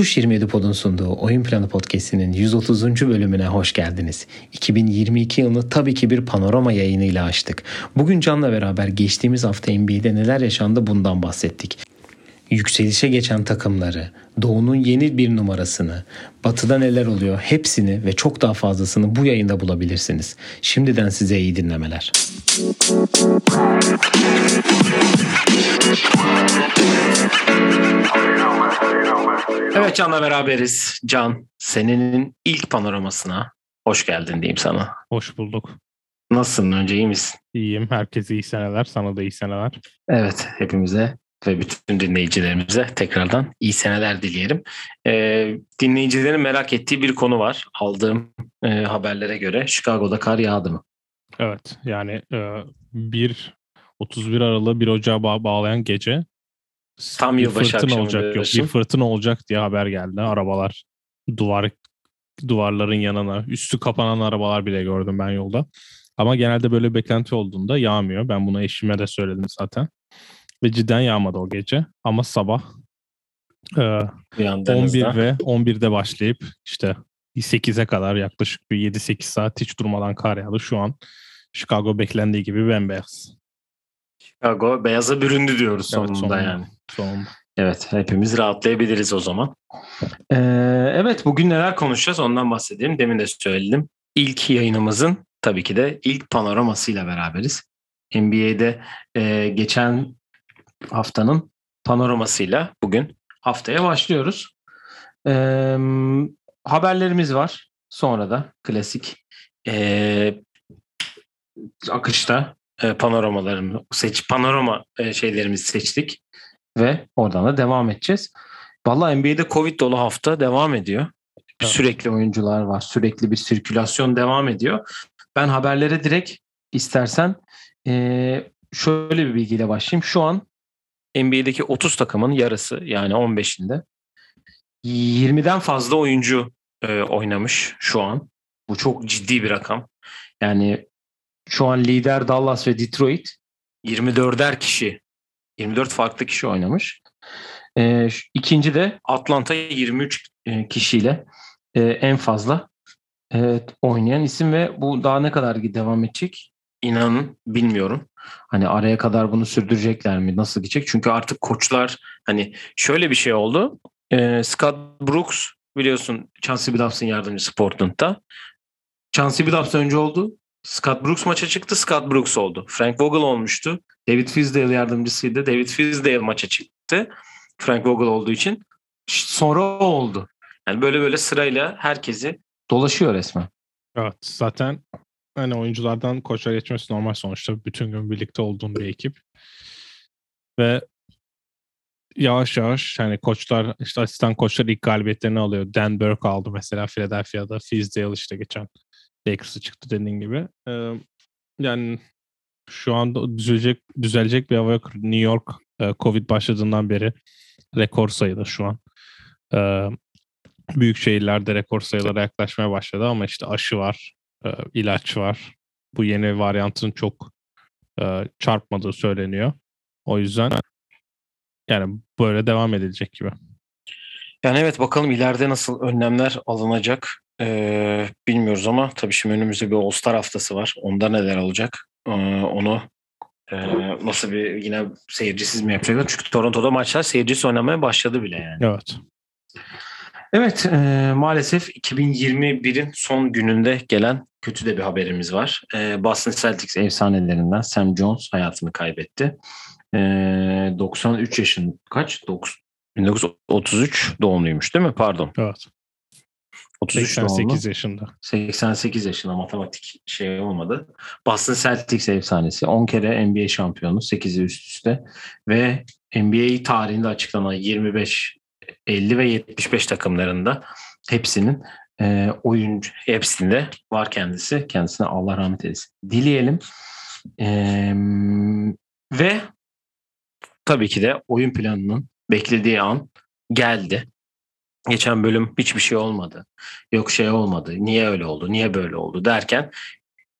Tuş 27 Pod'un sunduğu Oyun Planı Podcast'inin 130. bölümüne hoş geldiniz. 2022 yılını tabii ki bir panorama yayınıyla açtık. Bugün Can'la beraber geçtiğimiz hafta NBA'de neler yaşandı bundan bahsettik. Yükselişe geçen takımları, Doğu'nun yeni bir numarasını, Batı'da neler oluyor hepsini ve çok daha fazlasını bu yayında bulabilirsiniz. Şimdiden size iyi dinlemeler. Evet Can'la beraberiz. Can, senenin ilk panoramasına hoş geldin diyeyim sana. Hoş bulduk. Nasılsın önce iyi misin? İyiyim. Herkese iyi seneler. Sana da iyi seneler. Evet hepimize ve bütün dinleyicilerimize tekrardan iyi seneler dileyelim. Ee, dinleyicilerin merak ettiği bir konu var. Aldığım e, haberlere göre Chicago'da kar yağdı mı? Evet yani e, 1 31 Aralık'ı 1 Ocağı bağ- bağlayan gece Tam bir yılbaşı fırtına akşamı olacak yok. diyorsun. Bir fırtına olacak diye haber geldi. Arabalar duvar duvarların yanına üstü kapanan arabalar bile gördüm ben yolda. Ama genelde böyle beklenti olduğunda yağmıyor. Ben bunu eşime de söyledim zaten. Ve cidden yağmadı o gece. Ama sabah e, 11 Uyandığınızda. ve 11'de başlayıp işte 8'e kadar yaklaşık bir 7-8 saat hiç durmadan kar yağdı. Şu an Chicago beklendiği gibi bembeyaz. Chicago beyaza büründü diyoruz Evet, sonunda, sonunda. yani. Sonunda. Evet hepimiz rahatlayabiliriz o zaman. Ee, evet bugün neler konuşacağız ondan bahsedelim. Demin de söyledim. İlk yayınımızın tabii ki de ilk panoramasıyla beraberiz. NBA'de e, geçen haftanın panoramasıyla bugün haftaya başlıyoruz. Ee, haberlerimiz var. Sonra da klasik e, akışta e, panoramalarımı seç panorama e, şeylerimizi seçtik ve oradan da devam edeceğiz. Vallahi NBA'de Covid dolu hafta devam ediyor. Evet. Sürekli oyuncular var. Sürekli bir sirkülasyon devam ediyor. Ben haberlere direkt istersen e, şöyle bir bilgiyle başlayayım. Şu an NBA'deki 30 takımın yarısı yani 15'inde 20'den fazla oyuncu e, oynamış şu an. Bu çok ciddi bir rakam. Yani şu an lider Dallas ve Detroit 24'er kişi 24 farklı kişi oynamış. E, ikinci de Atlanta 23 e, kişiyle e, en fazla e, oynayan isim ve bu daha ne kadar devam edecek? İnanın bilmiyorum. Hani araya kadar bunu sürdürecekler mi? Nasıl gidecek? Çünkü artık koçlar hani şöyle bir şey oldu. E, Scott Brooks biliyorsun Chauncey Billups'ın yardımcısı Portland'da. Chauncey Billups önce oldu. Scott Brooks maça çıktı. Scott Brooks oldu. Frank Vogel olmuştu. David Fizdale yardımcısıydı. David Fizdale maça çıktı. Frank Vogel olduğu için. Sonra oldu. Yani böyle böyle sırayla herkesi dolaşıyor resmen. Evet zaten hani oyunculardan koça geçmesi normal sonuçta bütün gün birlikte olduğun bir ekip. Ve yavaş yavaş hani koçlar işte asistan koçlar ilk galibiyetlerini alıyor. Dan Burke aldı mesela Philadelphia'da. Fizdale işte geçen Lakers'ı çıktı dediğin gibi. Ee, yani şu anda düzelecek düzelecek bir hava yok. New York e, Covid başladığından beri rekor sayıda şu an. Ee, büyük şehirlerde rekor sayılara yaklaşmaya başladı ama işte aşı var, e, ilaç var. Bu yeni varyantın çok e, çarpmadığı söyleniyor. O yüzden yani böyle devam edilecek gibi. Yani evet bakalım ileride nasıl önlemler alınacak ee, bilmiyoruz ama tabii şimdi önümüzde bir All-Star haftası var. Onda neler olacak? Ee, onu e, nasıl bir yine seyircisiz mi yapacaklar? Çünkü Toronto'da maçlar seyircisiz oynamaya başladı bile yani. Evet. Evet e, maalesef 2021'in son gününde gelen kötü de bir haberimiz var. E, Boston Celtics efsanelerinden Sam Jones hayatını kaybetti. E, 93 yaşın kaç? Dok- 1933 doğumluymuş değil mi? Pardon. Evet. 33 doğumlu. 88 yaşında. 88 yaşında matematik şey olmadı. Boston Celtics efsanesi. 10 kere NBA şampiyonu. 8'i üst üste. Ve NBA tarihinde açıklanan 25, 50 ve 75 takımlarında hepsinin e, oyuncu hepsinde var kendisi. Kendisine Allah rahmet eylesin. Dileyelim. E, ve tabii ki de oyun planının beklediği an geldi. Geçen bölüm hiçbir şey olmadı. Yok şey olmadı. Niye öyle oldu? Niye böyle oldu derken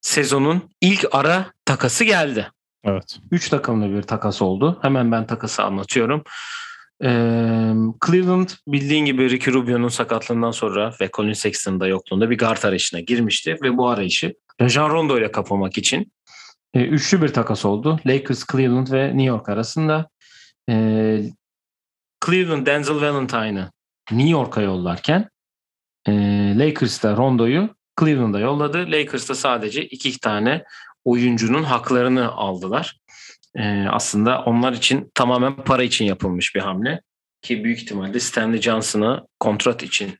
sezonun ilk ara takası geldi. Evet. 3 takımlı bir takas oldu. Hemen ben takası anlatıyorum. Ee, Cleveland bildiğin gibi Ricky Rubio'nun sakatlığından sonra ve Colin Sexton'ın da yokluğunda bir guard arayışına girmişti ve bu arayışı Rajon Rondo ile kapamak için e, üçlü bir takas oldu. Lakers, Cleveland ve New York arasında. E, Cleveland Denzel Valentine'ı New York'a yollarken e, Lakers da Rondo'yu Cleveland'a yolladı. Lakers da sadece iki tane oyuncunun haklarını aldılar. E, aslında onlar için tamamen para için yapılmış bir hamle. Ki büyük ihtimalle Stanley Johnson'a kontrat için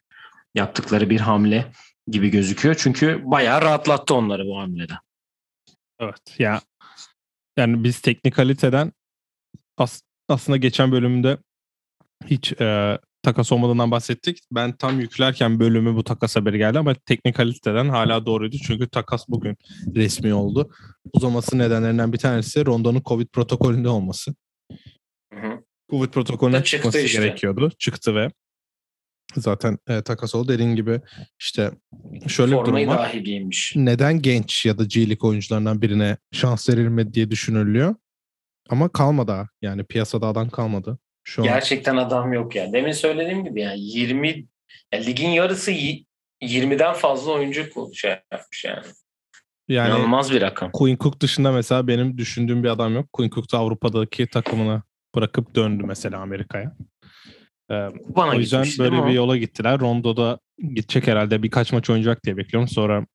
yaptıkları bir hamle gibi gözüküyor. Çünkü bayağı rahatlattı onları bu hamlede. Evet ya yani biz teknikaliteden as, aslında geçen bölümde hiç e, takas olmadığından bahsettik. Ben tam yüklerken bölümü bu takas haberi geldi ama teknikaliteden hala doğruydu. Çünkü takas bugün resmi oldu. Uzaması nedenlerinden bir tanesi Rondo'nun Covid protokolünde olması. Hı hı. Covid protokolüne çıkması işte. gerekiyordu. Çıktı ve zaten e, takas oldu. Dediğin gibi işte şöyle bir durum Formayı var dahi giymiş. neden genç ya da League oyuncularından birine şans verilmedi diye düşünülüyor. Ama kalmadı. Yani piyasada adam kalmadı. Şu an Gerçekten adam yok ya. Demin söylediğim gibi yani 20 ya ligin yarısı y- 20'den fazla oyuncu şey yapmış yani. yani İnanılmaz bir rakam. Quinn Cook dışında mesela benim düşündüğüm bir adam yok. Quinn Cook da Avrupa'daki takımını bırakıp döndü mesela Amerika'ya. Ee, Bana o yüzden böyle bir yola gittiler. Rondo da gidecek herhalde birkaç maç oynayacak diye bekliyorum. Sonra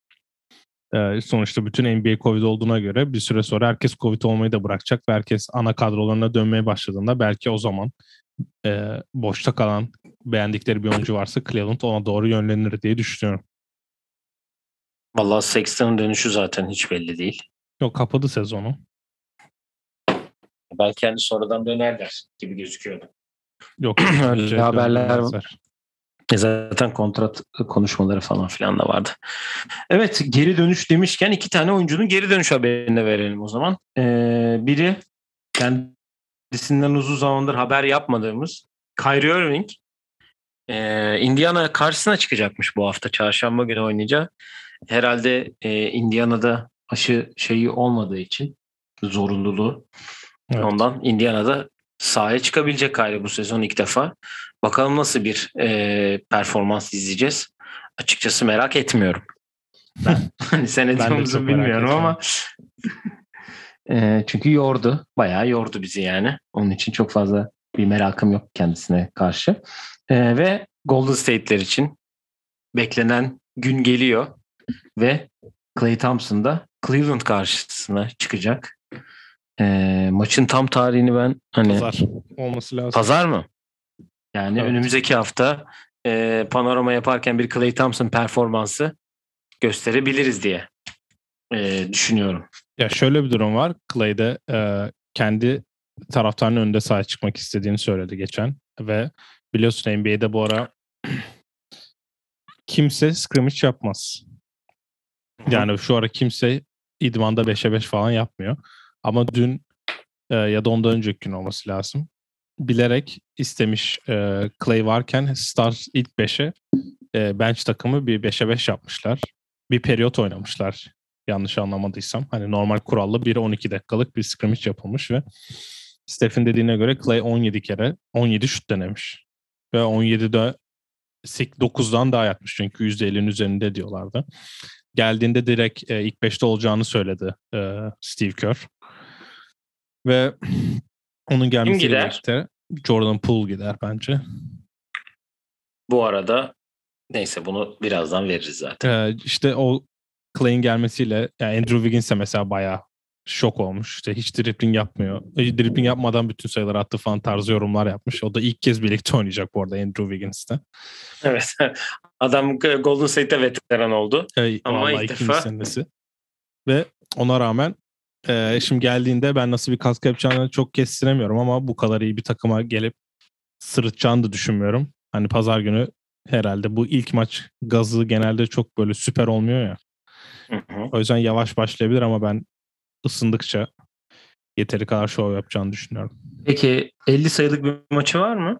e, sonuçta bütün NBA Covid olduğuna göre bir süre sonra herkes Covid olmayı da bırakacak ve herkes ana kadrolarına dönmeye başladığında belki o zaman e, boşta kalan beğendikleri bir oyuncu varsa Cleveland ona doğru yönlenir diye düşünüyorum. Vallahi Sexton'ın dönüşü zaten hiç belli değil. Yok kapadı sezonu. Belki hani sonradan dönerler gibi gözüküyordu. Yok. Öyle bence haberler dönmezler. E zaten kontrat konuşmaları falan filan da vardı. Evet geri dönüş demişken iki tane oyuncunun geri dönüş haberini verelim o zaman. Ee, biri kendisinden uzun zamandır haber yapmadığımız Kyrie Irving. Ee, Indiana karşısına çıkacakmış bu hafta. Çarşamba günü oynayacağı. Herhalde e, Indiana'da aşı şeyi olmadığı için zorunluluğu Evet. Ondan Indiana'da sahaya çıkabilecek Kyrie bu sezon ilk defa. Bakalım nasıl bir e, performans izleyeceğiz. Açıkçası merak etmiyorum. Ben hani sen ediyor musun bilmiyorum ama E, çünkü yordu. Bayağı yordu bizi yani. Onun için çok fazla bir merakım yok kendisine karşı. E, ve Golden State'ler için beklenen gün geliyor ve Clay Thompson da Cleveland karşısına çıkacak. E, maçın tam tarihini ben hani Pazar olması lazım. Pazar mı? Yani Evet. önümüzdeki hafta e, panorama yaparken bir Clay Thompson performansı gösterebiliriz diye e, düşünüyorum. Ya şöyle bir durum var. Clay'de e, kendi taraftarının önünde sahaya çıkmak istediğini söyledi geçen ve biliyorsun NBA'de bu ara kimse scrimmage yapmaz. Yani şu ara kimse idmanda 5'e 5 falan yapmıyor. Ama dün e, ya da ondan önceki gün olması lazım. Bilerek istemiş e, Clay varken Stars ilk 5'e e, bench takımı bir 5'e 5 yapmışlar. Bir periyot oynamışlar yanlış anlamadıysam. Hani normal kurallı bir 12 dakikalık bir scrimmage yapılmış ve Steph'in dediğine göre Clay 17 kere 17 şut denemiş. Ve 17'de 9'dan daha yatmış çünkü %50'nin üzerinde diyorlardı. Geldiğinde direkt e, ilk 5'te olacağını söyledi e, Steve Kerr. Ve onun gelmesiyle birlikte Jordan Poole gider bence. Bu arada neyse bunu birazdan veririz zaten. Ee, işte o Clay'in gelmesiyle yani Andrew Wiggins de mesela bayağı şok olmuş. İşte hiç dribbling yapmıyor. E, Dribbling yapmadan bütün sayıları attı falan tarzı yorumlar yapmış. O da ilk kez birlikte oynayacak bu arada Andrew Wiggins'te. Evet. Adam Golden State'te veteran oldu. Ee, Ama ilk defa- senesi. Ve ona rağmen e, şimdi geldiğinde ben nasıl bir katkı yapacağını çok kestiremiyorum ama bu kadar iyi bir takıma gelip sırıtacağını da düşünmüyorum. Hani pazar günü herhalde bu ilk maç gazı genelde çok böyle süper olmuyor ya. Hı hı. O yüzden yavaş başlayabilir ama ben ısındıkça yeteri kadar şov yapacağını düşünüyorum. Peki 50 sayılık bir maçı var mı?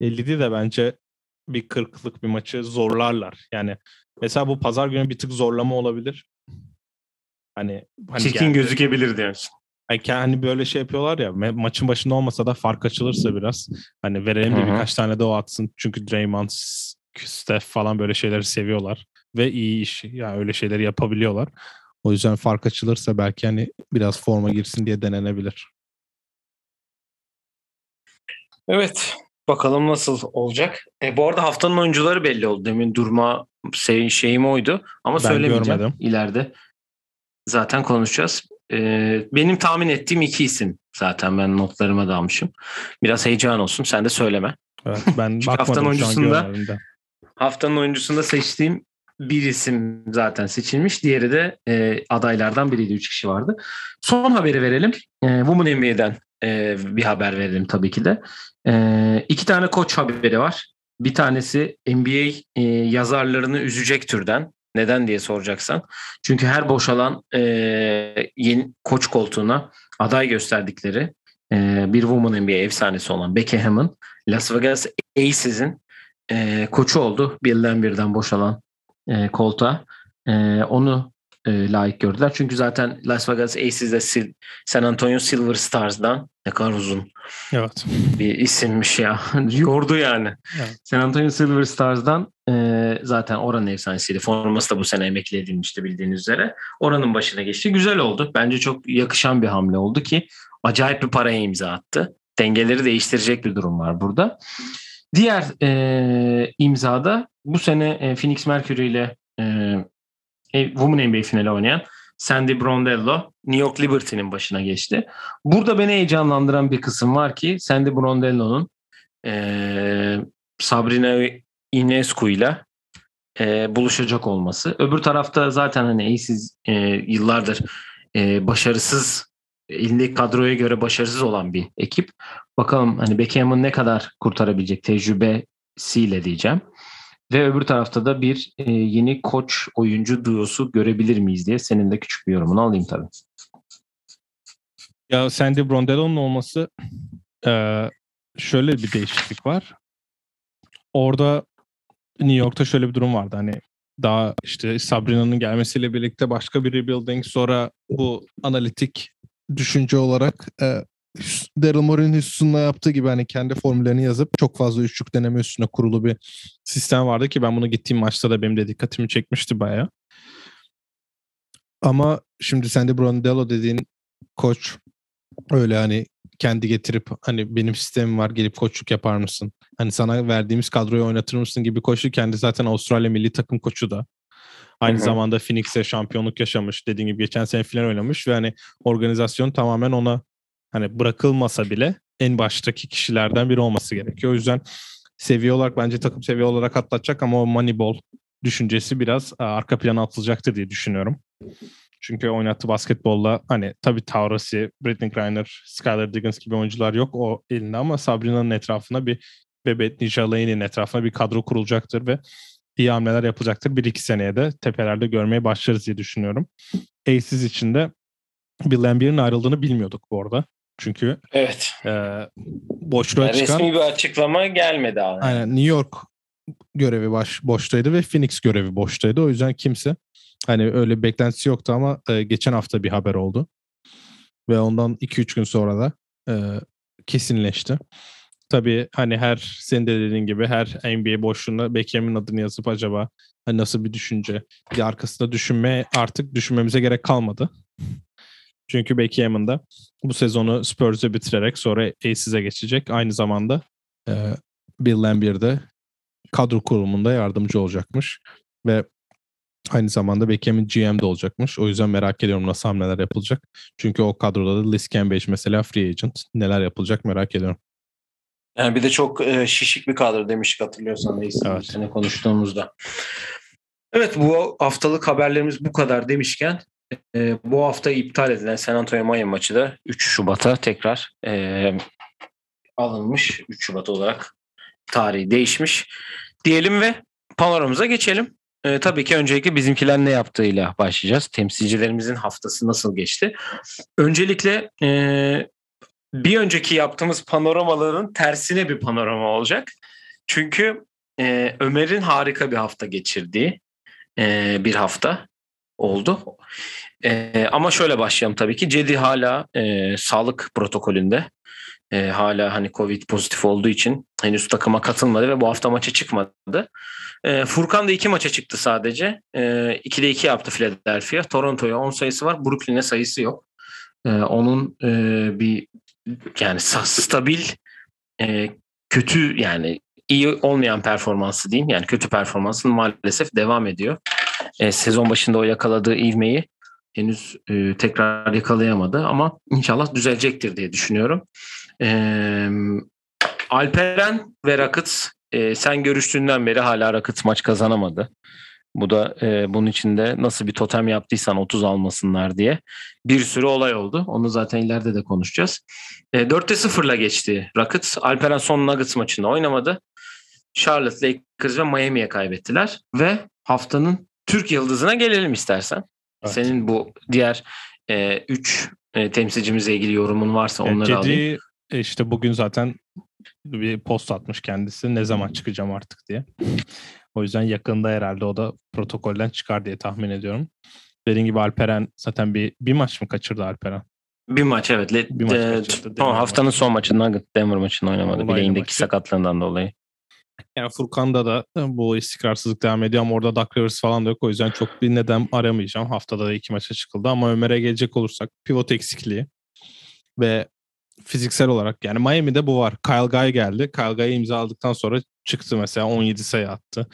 50 de bence bir 40'lık bir maçı zorlarlar. Yani mesela bu pazar günü bir tık zorlama olabilir. Hani, hani Çirkin geldi. gözükebilir diyorsun. Yani hani böyle şey yapıyorlar ya ma- maçın başında olmasa da fark açılırsa biraz hani verelim de birkaç tane de o atsın. Çünkü Draymond, Steph falan böyle şeyleri seviyorlar ve iyi iş yani öyle şeyleri yapabiliyorlar. O yüzden fark açılırsa belki hani biraz forma girsin diye denenebilir. Evet. Bakalım nasıl olacak. E, bu arada haftanın oyuncuları belli oldu. Demin durma şey, şeyim oydu. Ama Ben söylemeyeceğim görmedim. ileride. Zaten konuşacağız. E, benim tahmin ettiğim iki isim zaten ben notlarıma da almışım. Biraz heyecan olsun. Sen de söyleme. Evet, ben Çünkü haftanın oyuncusunda-. Haftanın oyuncusunda seçtiğim bir isim zaten seçilmiş. Diğeri de e, adaylardan biriydi. Üç kişi vardı. Son haberi verelim. E, Women NBA'den e, bir haber verelim tabii ki de. E, iki tane koç haberi var. Bir tanesi NBA e, yazarlarını üzecek türden. Neden diye soracaksan. Çünkü her boşalan e, yeni koç koltuğuna aday gösterdikleri e, bir Women NBA efsanesi olan Becky Hammon Las Vegas Aces'in e, koçu oldu. Bill'den birden boşalan e, koltuğa. E, onu e, layık gördüler. Çünkü zaten Las Vegas Aces'de Sil- San Antonio Silver Stars'dan ne kadar uzun Evet. bir isimmiş ya. Yordu yani. Evet. San Antonio Silver Stars'dan e, zaten oranın efsanesiydi. Forması da bu sene emekli edilmişti bildiğiniz üzere. Oranın başına geçti. Güzel oldu. Bence çok yakışan bir hamle oldu ki acayip bir paraya imza attı. Dengeleri değiştirecek bir durum var burada. Diğer e, imzada bu sene e, Phoenix Mercury ile e, Women NBA finali oynayan Sandy Brondello New York Liberty'nin başına geçti. Burada beni heyecanlandıran bir kısım var ki Sandy Brondello'nun e, Sabrina Ionescu ile e, buluşacak olması. Öbür tarafta zaten hani Aces e, yıllardır e, başarısız elindeki kadroya göre başarısız olan bir ekip. Bakalım hani Beckham'ın ne kadar kurtarabilecek tecrübesiyle diyeceğim. Ve öbür tarafta da bir e, yeni koç oyuncu duosu görebilir miyiz diye senin de küçük bir yorumunu alayım tabii. Ya Sandy Brondello'nun olması eee, şöyle bir değişiklik var. Orada New York'ta şöyle bir durum vardı. Hani daha işte Sabrina'nın gelmesiyle birlikte başka bir rebuilding sonra bu analitik düşünce olarak e, Daryl Morey'nin Houston'la yaptığı gibi hani kendi formüllerini yazıp çok fazla üçlük deneme üstüne kurulu bir sistem vardı ki ben bunu gittiğim maçta da benim de dikkatimi çekmişti bayağı. Ama şimdi Sandy Brondello dediğin koç öyle hani kendi getirip hani benim sistemim var gelip koçluk yapar mısın? Hani sana verdiğimiz kadroyu oynatır mısın gibi koçu kendi zaten Avustralya milli takım koçu da. Aynı Hı hı. zamanda Phoenix'e şampiyonluk yaşamış. Dediğim gibi geçen sene final oynamış ve hani organizasyon tamamen ona hani bırakılmasa bile en baştaki kişilerden biri olması gerekiyor. O yüzden seviye olarak bence takım seviye olarak atlatacak ama o Moneyball düşüncesi biraz e, arka plana atılacaktır diye düşünüyorum. Çünkü oynattığı basketbolla hani tabii Taurasi, Britney Griner, Skylar Diggins gibi oyuncular yok o elinde ama Sabrina'nın etrafına bir ve Betnija Lane'in etrafına bir kadro kurulacaktır ve iyi hamleler yapılacaktır. Bir iki seneye de tepelerde görmeye başlarız diye düşünüyorum. Aces için de Bill Lambier'in ayrıldığını bilmiyorduk bu arada. Çünkü Evet. e, boşluğa çıkan Resmi bir açıklama gelmedi abi. Aynen New York görevi baş, boştaydı ve Phoenix görevi boştaydı. O yüzden kimse hani öyle beklentisi yoktu ama e, geçen hafta bir haber oldu. Ve ondan 2-3 gün sonra da e, kesinleşti. Tabii hani her senin de dediğin gibi her NBA boşluğuna Beckham'in adını yazıp acaba hani nasıl bir düşünce bir arkasında düşünme artık düşünmemize gerek kalmadı. Çünkü Beckham'ın da bu sezonu Spurs'e bitirerek sonra Aces'e geçecek. Aynı zamanda e, Bill Lambier de kadro kurulumunda yardımcı olacakmış. Ve aynı zamanda Beckham'in GM'de olacakmış. O yüzden merak ediyorum nasıl hamleler yapılacak. Çünkü o kadroda da Liz Cambage mesela free agent. Neler yapılacak merak ediyorum. Yani bir de çok e, şişik bir kadro demiştik hatırlıyorsan neyse Evet. sene konuştuğumuzda. Evet bu haftalık haberlerimiz bu kadar demişken e, bu hafta iptal edilen San Antonio Miami maçı da 3 Şubat'a tekrar e, alınmış. 3 Şubat olarak tarihi değişmiş. Diyelim ve panoramıza geçelim. E, tabii ki öncelikle bizimkiler ne yaptığıyla başlayacağız. Temsilcilerimizin haftası nasıl geçti? Öncelikle e, bir önceki yaptığımız panoramaların tersine bir panorama olacak. Çünkü e, Ömer'in harika bir hafta geçirdiği e, bir hafta oldu. E, ama şöyle başlayalım tabii ki. Cedi hala e, sağlık protokolünde. E, hala hani Covid pozitif olduğu için henüz takıma katılmadı ve bu hafta maça çıkmadı. E, Furkan da iki maça çıktı sadece. E, 2'de 2 yaptı Philadelphia. Toronto'ya 10 sayısı var. Brooklyn'e sayısı yok. E, onun e, bir yani stabil e, kötü yani iyi olmayan performansı diyeyim. Yani kötü performansın maalesef devam ediyor. E, sezon başında o yakaladığı ivmeyi henüz e, tekrar yakalayamadı ama inşallah düzelecektir diye düşünüyorum. E, Alperen ve Rakıt e, sen görüştüğünden beri hala Rakıt maç kazanamadı. Bu da e, bunun içinde nasıl bir totem yaptıysan 30 almasınlar diye bir sürü olay oldu. Onu zaten ileride de konuşacağız. E, 4'te 0'la geçti Rakıt. Alperen son Nuggets maçında oynamadı. Charlotte, Lakers ve Miami'ye kaybettiler. Ve haftanın Türk yıldızına gelelim istersen. Evet. Senin bu diğer 3 e, e, temsilcimizle ilgili yorumun varsa onları Cedi, alayım. E, işte bugün zaten bir post atmış kendisi ne zaman çıkacağım artık diye. O yüzden yakında herhalde o da protokolden çıkar diye tahmin ediyorum. Dediğim gibi Alperen zaten bir bir maç mı kaçırdı Alperen? Bir maç evet. Bir maç kaçırdı. Son, haftanın son maçından Denver maçını oynamadı. Bileğindeki sakatlığından dolayı. Yani Furkan'da da bu istikrarsızlık devam ediyor ama orada Duck Rivers falan da yok. O yüzden çok bir neden aramayacağım. Haftada da iki maça çıkıldı ama Ömer'e gelecek olursak pivot eksikliği ve fiziksel olarak yani Miami'de bu var. Kyle Guy geldi. Kyle Guy'ı imza aldıktan sonra çıktı mesela 17 sayı attı.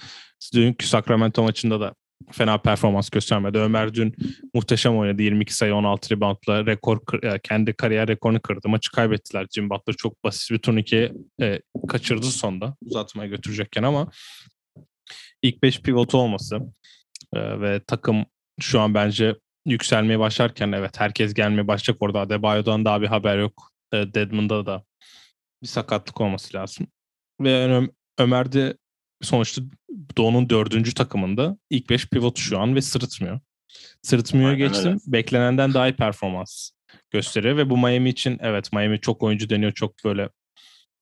Dünkü Sacramento maçında da fena performans göstermedi. Ömer dün muhteşem oynadı. 22 sayı 16 reboundla rekor e, kendi kariyer rekorunu kırdı. Maçı kaybettiler. Jim Butler çok basit bir turnike e, kaçırdı sonda uzatmaya götürecekken ama ilk 5 pivotu olması e, ve takım şu an bence yükselmeye başlarken evet herkes gelmeye başlayacak orada. Adebayo'dan daha bir haber yok. E, Deadman'da da bir sakatlık olması lazım. Ve Ö- Ömer de sonuçta Doğu'nun dördüncü takımında ilk beş pivot şu an ve sırıtmıyor. Sırıtmıyor Aynen geçtim. Öyle. Beklenenden daha iyi performans gösteriyor ve bu Miami için evet Miami çok oyuncu deniyor. Çok böyle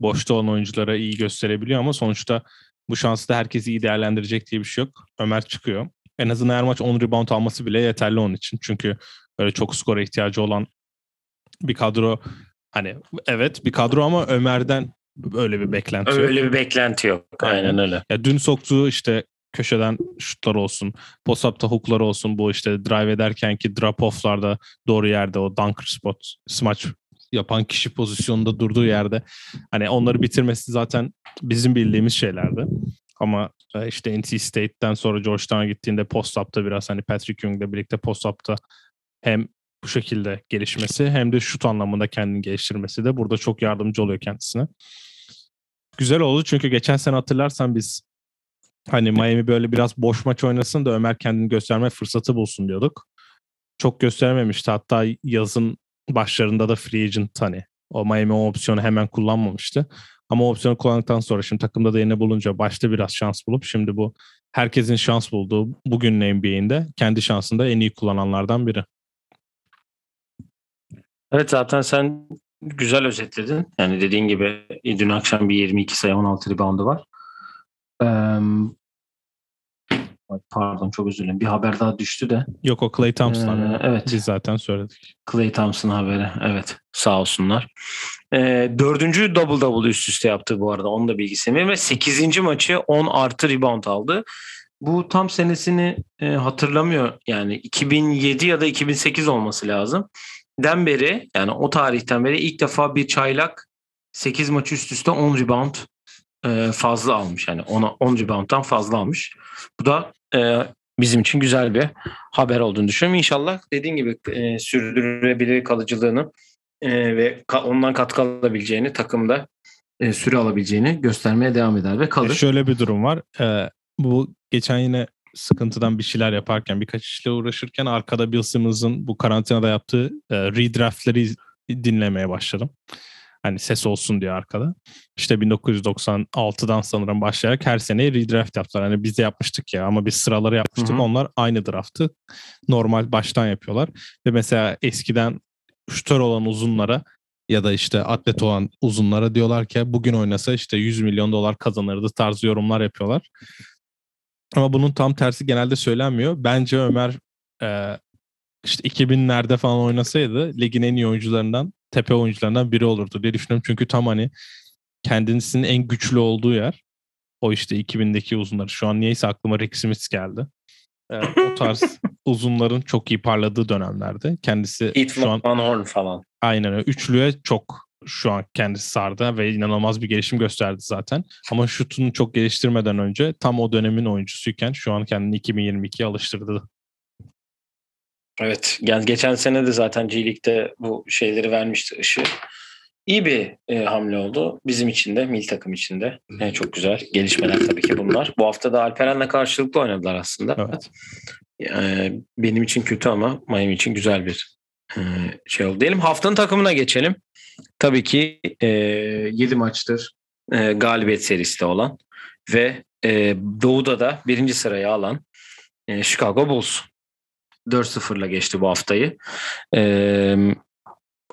boşta olan oyunculara iyi gösterebiliyor ama sonuçta bu şansı da herkes iyi değerlendirecek diye bir şey yok. Ömer çıkıyor. En azından her maç 10 rebound alması bile yeterli onun için. Çünkü böyle çok skora ihtiyacı olan bir kadro hani evet bir kadro ama Ömer'den öyle bir beklenti yok. Öyle bir beklenti yok. Aynen, Aynen öyle. Ya dün soktuğu işte köşeden şutlar olsun, post-up'ta hooklar olsun, bu işte drive ederken ki drop-off'larda doğru yerde o dunker spot, smaç yapan kişi pozisyonunda durduğu yerde hani onları bitirmesi zaten bizim bildiğimiz şeylerdi. Ama e, işte NC State'ten sonra Georgetown'a gittiğinde post-up'ta biraz hani Patrick Ewing'le birlikte post-up'ta hem bu şekilde gelişmesi hem de şut anlamında kendini geliştirmesi de burada çok yardımcı oluyor kendisine. Güzel oldu çünkü geçen sene hatırlarsan biz hani Miami böyle biraz boş maç oynasın da Ömer kendini gösterme fırsatı bulsun diyorduk. Çok gösterememişti. Hatta yazın başlarında da free agent hani o Miami o opsiyonu hemen kullanmamıştı. Ama o opsiyonu kullandıktan sonra şimdi takımda da yine bulunca başta biraz şans bulup şimdi bu herkesin şans bulduğu bugünün NBA'inde kendi şansında en iyi kullananlardan biri. Evet zaten sen güzel özetledin. Yani dediğin gibi dün akşam bir 22 sayı 16 reboundu var. Ee, pardon çok özür dilerim. Bir haber daha düştü de. Yok o Clay Thompson ee, Evet. Biz zaten söyledik. Clay Thompson haberi. Evet. Sağ olsunlar. Ee, dördüncü double double üst üste yaptı bu arada. Onun da bilgisini ve sekizinci maçı 10 artı rebound aldı. Bu tam senesini e, hatırlamıyor. Yani 2007 ya da 2008 olması lazım den beri yani o tarihten beri ilk defa bir çaylak 8 maç üst üste 10 rebound e, fazla almış. Yani ona 10 rebound'dan fazla almış. Bu da e, bizim için güzel bir haber olduğunu düşünüyorum. İnşallah dediğin gibi e, sürdürülebilir kalıcılığını e, ve ondan katkı alabileceğini takımda süre alabileceğini göstermeye devam eder ve kalır. E şöyle bir durum var. Bu geçen yine sıkıntıdan bir şeyler yaparken, birkaç işle uğraşırken arkada Bill Simmons'ın bu karantinada yaptığı e, redraftleri dinlemeye başladım. Hani ses olsun diye arkada. İşte 1996'dan sanırım başlayarak her sene redraft yaptılar. Hani biz de yapmıştık ya ama biz sıraları yapmıştık. Hı-hı. Onlar aynı draftı normal baştan yapıyorlar. Ve mesela eskiden şutör olan uzunlara ya da işte atlet olan uzunlara diyorlar ki bugün oynasa işte 100 milyon dolar kazanırdı tarzı yorumlar yapıyorlar. Ama bunun tam tersi genelde söylenmiyor. Bence Ömer e, işte 2000'lerde falan oynasaydı ligin en iyi oyuncularından, tepe oyuncularından biri olurdu diye düşünüyorum. Çünkü tam hani kendisinin en güçlü olduğu yer o işte 2000'deki uzunları. Şu an niyeyse aklıma Rick Smith geldi. Ee, o tarz uzunların çok iyi parladığı dönemlerde. Kendisi Heath şu an Van Horn falan. aynen öyle. Üçlüye çok şu an kendisi sardı ve inanılmaz bir gelişim gösterdi zaten. Ama şutunu çok geliştirmeden önce tam o dönemin oyuncusuyken şu an kendini 2022'ye alıştırdı. Evet. Yani geçen sene de zaten G League'de bu şeyleri vermişti ışığı. İyi bir e, hamle oldu. Bizim için de, mil takım için de. E, çok güzel. Gelişmeler tabii ki bunlar. Bu hafta da Alperen'le karşılıklı oynadılar aslında. Evet. E, benim için kötü ama Miami için güzel bir şey oldu. Diyelim haftanın takımına geçelim. Tabii ki e, 7 maçtır e, galibiyet serisi olan ve e, Doğu'da da birinci sırayı alan e, Chicago Bulls. 4-0'la geçti bu haftayı. E,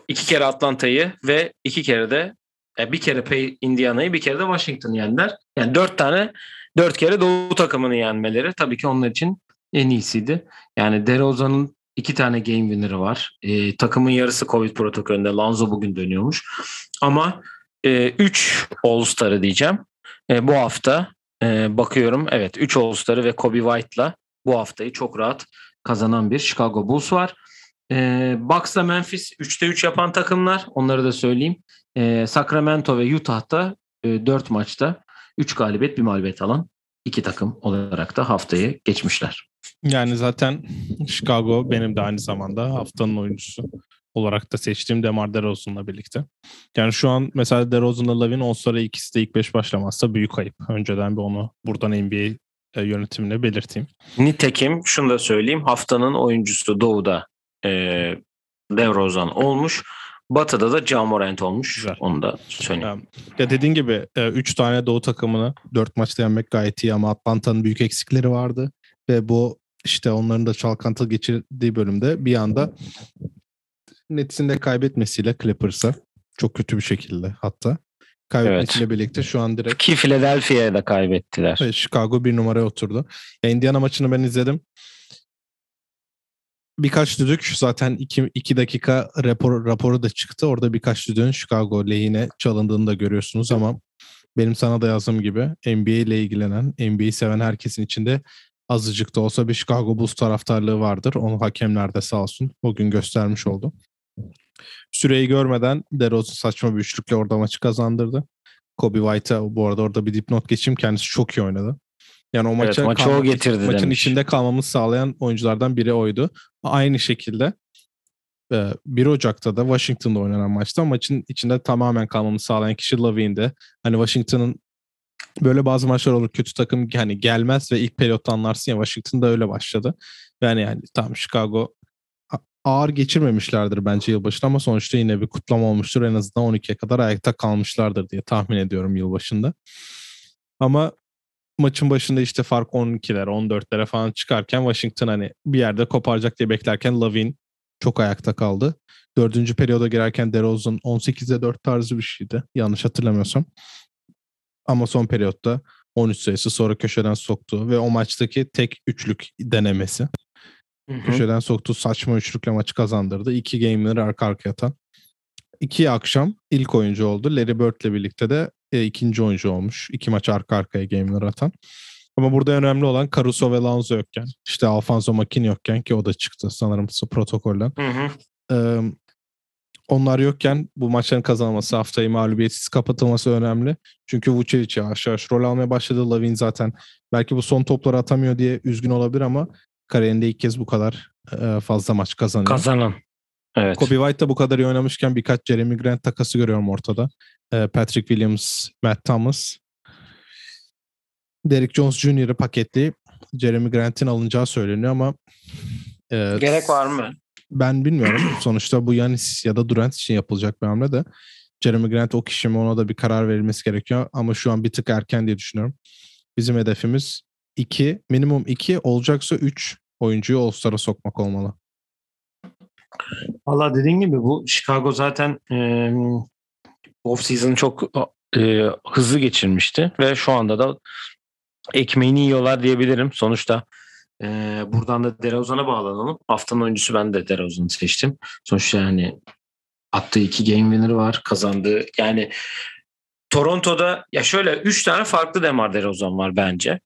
iki kere Atlanta'yı ve iki kere de e, bir kere Indiana'yı bir kere de Washington'ı yendiler. Yani dört tane dört kere Doğu takımını yenmeleri tabii ki onlar için en iyisiydi. Yani DeRozan'ın iki tane game winner'ı var. E, takımın yarısı Covid protokolünde. Lonzo bugün dönüyormuş. Ama 3 e, All-Star'ı diyeceğim. E, bu hafta e, bakıyorum. Evet 3 All-Star'ı ve Kobe White'la bu haftayı çok rahat kazanan bir Chicago Bulls var. E, Bucks'la Memphis 3'te 3 yapan takımlar. Onları da söyleyeyim. E, Sacramento ve Utah'ta e, 4 maçta 3 galibiyet bir mağlubiyet alan iki takım olarak da haftayı geçmişler. Yani zaten Chicago benim de aynı zamanda haftanın oyuncusu olarak da seçtiğim Demar DeRozan'la birlikte. Yani şu an mesela DeRozan'la Lavin olsa ikisi de ilk beş başlamazsa büyük ayıp. Önceden bir onu buradan NBA e, yönetimine belirteyim. Nitekim şunu da söyleyeyim. Haftanın oyuncusu Doğu'da e, DeRozan olmuş. Batı'da da Camorant olmuş. Güzel. Onu da söyleyeyim. Ya dediğin gibi 3 e, tane Doğu takımını 4 maçta yenmek gayet iyi ama Atlanta'nın büyük eksikleri vardı. Ve bu işte onların da çalkantı geçirdiği bölümde bir anda Nets'in de kaybetmesiyle Clippers'a çok kötü bir şekilde hatta kaybetmesiyle evet. birlikte şu an direkt ki Philadelphia'ya da kaybettiler. Evet, Chicago bir numaraya oturdu. Ya Indiana maçını ben izledim birkaç düdük zaten 2 dakika rapor, raporu da çıktı. Orada birkaç düdüğün Chicago lehine çalındığını da görüyorsunuz ama benim sana da yazdığım gibi NBA ile ilgilenen, NBA'yi seven herkesin içinde azıcık da olsa bir Chicago Bulls taraftarlığı vardır. Onu hakemler de sağ olsun bugün göstermiş oldu. Süreyi görmeden DeRozan saçma bir üçlükle orada maçı kazandırdı. Kobe White'a bu arada orada bir dipnot geçeyim. Kendisi çok iyi oynadı. Yani o maça evet, maçı kalmak, o getirdi maçın demiş. içinde kalmamızı sağlayan oyunculardan biri oydu. Aynı şekilde 1 e, Ocak'ta da Washington'da oynanan maçta maçın içinde tamamen kalmamızı sağlayan kişi Lavine'de. Hani Washington'ın böyle bazı maçlar olur kötü takım hani gelmez ve ilk periyotta anlarsın ya Washington'da öyle başladı. Yani yani tam Chicago ağır geçirmemişlerdir bence yılbaşında ama sonuçta yine bir kutlama olmuştur. En azından 12'ye kadar ayakta kalmışlardır diye tahmin ediyorum yılbaşında. Ama maçın başında işte fark 12'lere 14'lere falan çıkarken Washington hani bir yerde koparacak diye beklerken Lavin çok ayakta kaldı. Dördüncü periyoda girerken DeRozan 18'e 4 tarzı bir şeydi. Yanlış hatırlamıyorsam. Ama son periyotta 13 sayısı sonra köşeden soktu ve o maçtaki tek üçlük denemesi. Hı hı. Köşeden soktu saçma üçlükle maçı kazandırdı. İki game'leri arka arkaya atan. İki akşam ilk oyuncu oldu. Larry Bird'le birlikte de e, ikinci oyuncu olmuş. İki maç arka arkaya game'ler atan. Ama burada önemli olan Caruso ve Lanzo yokken, işte Alfonso Makin yokken ki o da çıktı sanırım protokolden. Hı hı. Ee, onlar yokken bu maçların kazanılması, haftayı mağlubiyetsiz kapatılması önemli. Çünkü Vucevic yavaş yavaş rol almaya başladı. Lavin zaten belki bu son topları atamıyor diye üzgün olabilir ama kariyerinde ilk kez bu kadar e, fazla maç kazanıyor. Kazanan. Evet. Kobe White da bu kadar iyi oynamışken birkaç Jeremy Grant takası görüyorum ortada. Ee, Patrick Williams, Matt Thomas. Derek Jones Jr.'ı paketli Jeremy Grant'in alınacağı söyleniyor ama e, gerek var mı? Ben bilmiyorum. Sonuçta bu Yanis ya da Durant için yapılacak bir hamle de Jeremy Grant o kişi mi ona da bir karar verilmesi gerekiyor ama şu an bir tık erken diye düşünüyorum. Bizim hedefimiz 2, minimum 2 olacaksa 3 oyuncuyu All-Star'a sokmak olmalı. Valla dediğin gibi bu Chicago zaten e, off season çok e, hızlı geçirmişti ve şu anda da ekmeğini yiyorlar diyebilirim. Sonuçta Ee, buradan da DeRozan'a bağlanalım. Haftanın oyuncusu ben de DeRozan'ı seçtim. Sonuçta yani attığı iki game winner var. Kazandığı yani Toronto'da ya şöyle 3 tane farklı Demar DeRozan var bence.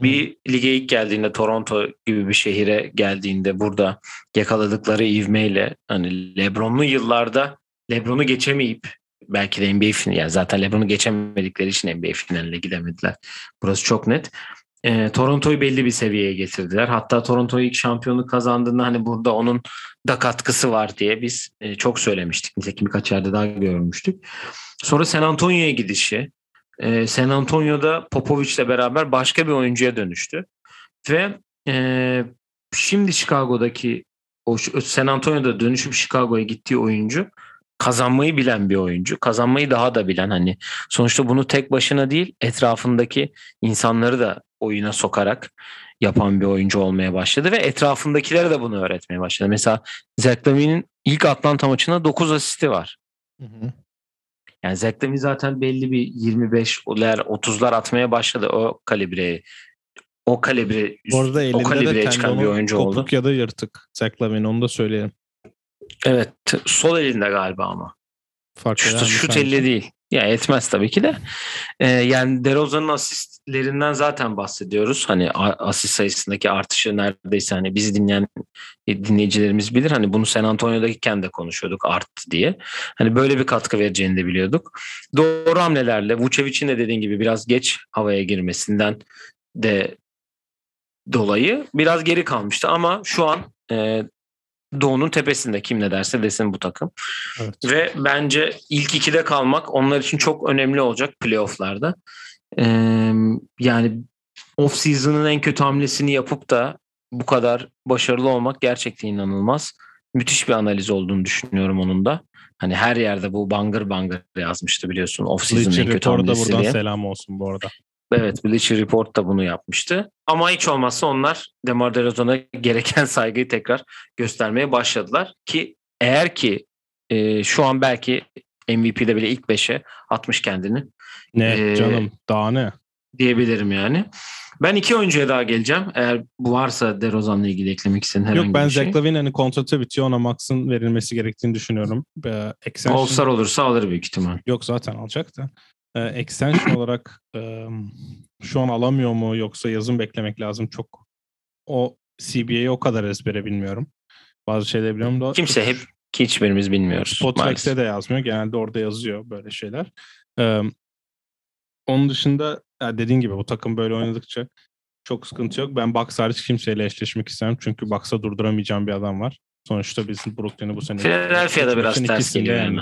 Bir lige ilk geldiğinde Toronto gibi bir şehire geldiğinde burada yakaladıkları ivmeyle hani LeBron'lu yıllarda LeBron'u geçemeyip belki de NBA finali yani zaten LeBron'u geçemedikleri için NBA finaline gidemediler. Burası çok net. E, Toronto'yu belli bir seviyeye getirdiler. Hatta Toronto'yu ilk şampiyonluk kazandığında hani burada onun da katkısı var diye biz e, çok söylemiştik. Nitekim birkaç yerde daha görmüştük. Sonra San Antonio'ya gidişi. E, San Antonio'da Popovic'le beraber başka bir oyuncuya dönüştü. Ve e, şimdi Chicago'daki o San Antonio'da dönüşüp Chicago'ya gittiği oyuncu kazanmayı bilen bir oyuncu. Kazanmayı daha da bilen hani sonuçta bunu tek başına değil etrafındaki insanları da oyuna sokarak yapan bir oyuncu olmaya başladı ve etrafındakilere de bunu öğretmeye başladı. Mesela Zach Lavine'in ilk Atlanta maçında 9 asisti var. Hı hı. Yani Zach Lavine zaten belli bir 25'ler 30'lar atmaya başladı o kalibreye. O kalibre o kalibreye çıkan bir oyuncu oldu. Kopuk ya da yırtık Zach Lavine onu da söyleyelim. Evet sol elinde galiba ama. Fark şut, şut elle değil. Ya etmez tabii ki de. Ee, yani DeRozan'ın asistlerinden zaten bahsediyoruz. Hani asist sayısındaki artışı neredeyse hani bizi dinleyen dinleyicilerimiz bilir. Hani bunu San Antonio'dayken de konuşuyorduk arttı diye. Hani böyle bir katkı vereceğini de biliyorduk. Doğru hamlelerle Vucevic'in de dediğin gibi biraz geç havaya girmesinden de dolayı biraz geri kalmıştı ama şu an e, Doğu'nun tepesinde kim ne derse desin bu takım. Evet. Ve bence ilk ikide kalmak onlar için çok önemli olacak playofflarda. Ee, yani off season'ın en kötü hamlesini yapıp da bu kadar başarılı olmak gerçekten inanılmaz. Müthiş bir analiz olduğunu düşünüyorum onun da. Hani her yerde bu bangır bangır yazmıştı biliyorsun. Off season'ın en kötü hamlesi buradan diye. selam olsun bu arada. Evet Bleacher Report da bunu yapmıştı. Ama hiç olmazsa onlar Demar DeRozan'a gereken saygıyı tekrar göstermeye başladılar. Ki eğer ki e, şu an belki MVP'de bile ilk 5'e atmış kendini. Ne ee, canım daha ne? Diyebilirim yani. Ben iki oyuncuya daha geleceğim. Eğer bu varsa DeRozan'la ilgili eklemek istediğin herhangi Yok, ben bir şey. Zach Lavine hani kontratı bitiyor ona Max'ın verilmesi gerektiğini düşünüyorum. Ee, All-Star olursa alır büyük ihtimal. Yok zaten alacak da e, extension olarak e, şu an alamıyor mu yoksa yazın beklemek lazım çok o CBA'yi o kadar ezbere bilmiyorum. Bazı şeyler biliyorum da. Kimse hep ki hiçbirimiz bilmiyoruz. Spotrax'te de yazmıyor. Genelde orada yazıyor böyle şeyler. Ee, onun dışında dediğin gibi bu takım böyle oynadıkça çok sıkıntı yok. Ben Bucks hariç kimseyle eşleşmek istemem. Çünkü Bucks'a durduramayacağım bir adam var. Sonuçta bizim Brooklyn'i bu sene... Philadelphia'da biraz ters geliyor. Yani.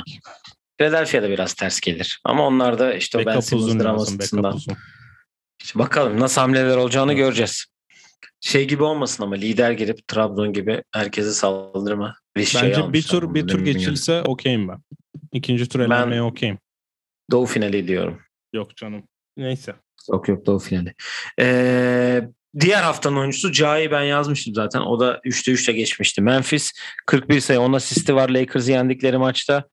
Philadelphia'da biraz ters gelir. Ama onlar da işte o Ben Simmons dramasından. İşte bakalım nasıl hamleler olacağını evet. göreceğiz. Şey gibi olmasın ama lider girip Trabzon gibi herkese saldırma. Bir şey Bence bir tur bir tur geçilse yani. okeyim ben. İkinci tur elenmeye okeyim. Doğu finali diyorum. Yok canım. Neyse. Yok yok Doğu finali. Ee, diğer haftanın oyuncusu Caha'yı ben yazmıştım zaten. O da 3'te 3'te geçmişti. Memphis 41 sayı 10 asisti var Lakers'ı yendikleri maçta.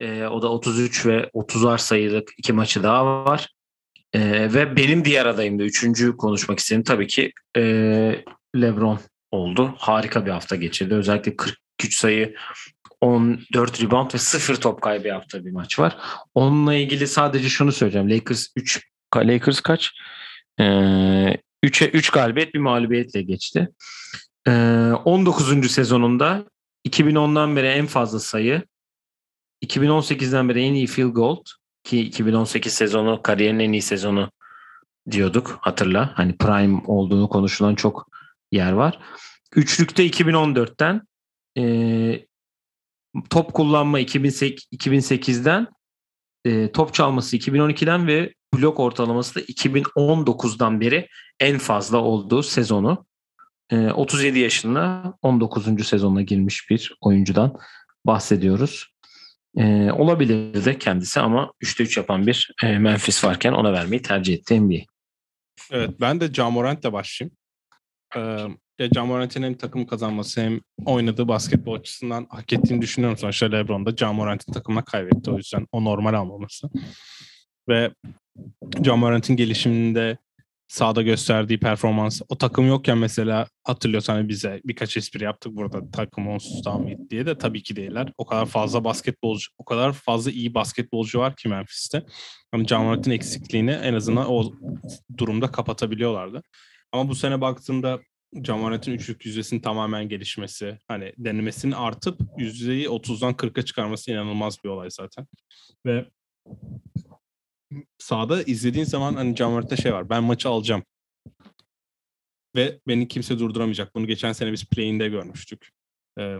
E, o da 33 ve 30'ar sayılık iki maçı daha var. E, ve benim diğer adayım da üçüncü konuşmak istedim tabii ki e, LeBron oldu. Harika bir hafta geçirdi. Özellikle 43 sayı 14 rebound ve 0 top kaybı yaptığı bir maç var. Onunla ilgili sadece şunu söyleyeceğim. Lakers 3 Lakers kaç? Ee, 3'e 3 galibiyet bir mağlubiyetle geçti. Ee, 19. sezonunda 2010'dan beri en fazla sayı 2018'den beri en iyi field goal ki 2018 sezonu kariyerin en iyi sezonu diyorduk hatırla. Hani prime olduğunu konuşulan çok yer var. Üçlükte 2014'ten e, top kullanma 2008'den e, top çalması 2012'den ve blok ortalaması da 2019'dan beri en fazla olduğu sezonu. E, 37 yaşında 19. sezonuna girmiş bir oyuncudan bahsediyoruz. Ee, olabilir de kendisi ama 3'te 3 yapan bir e, Memphis varken ona vermeyi tercih etti NBA. Evet ben de Jamorant'le başlayayım. Ee, Jamorant'in hem takım kazanması hem oynadığı basketbol açısından hak ettiğini düşünüyorum. Sonuçta LeBron da Jamorant'in takımına kaybetti. O yüzden o normal almaması. Ve Jamorant'in gelişiminde sahada gösterdiği performans o takım yokken mesela hatırlıyorsan hani bize birkaç espri yaptık burada takım onsuz daha mıydı diye de tabii ki değiller. O kadar fazla basketbolcu, o kadar fazla iyi basketbolcu var ki Memphis'te. Hani Morant'ın eksikliğini en azından o durumda kapatabiliyorlardı. Ama bu sene baktığında Morant'ın üçlük yüzdesinin tamamen gelişmesi, hani denemesinin artıp yüzdeyi 30'dan 40'a çıkarması inanılmaz bir olay zaten. Ve sahada izlediğin zaman hani Morant'ta şey var. Ben maçı alacağım. Ve beni kimse durduramayacak. Bunu geçen sene biz play'inde görmüştük. Ee.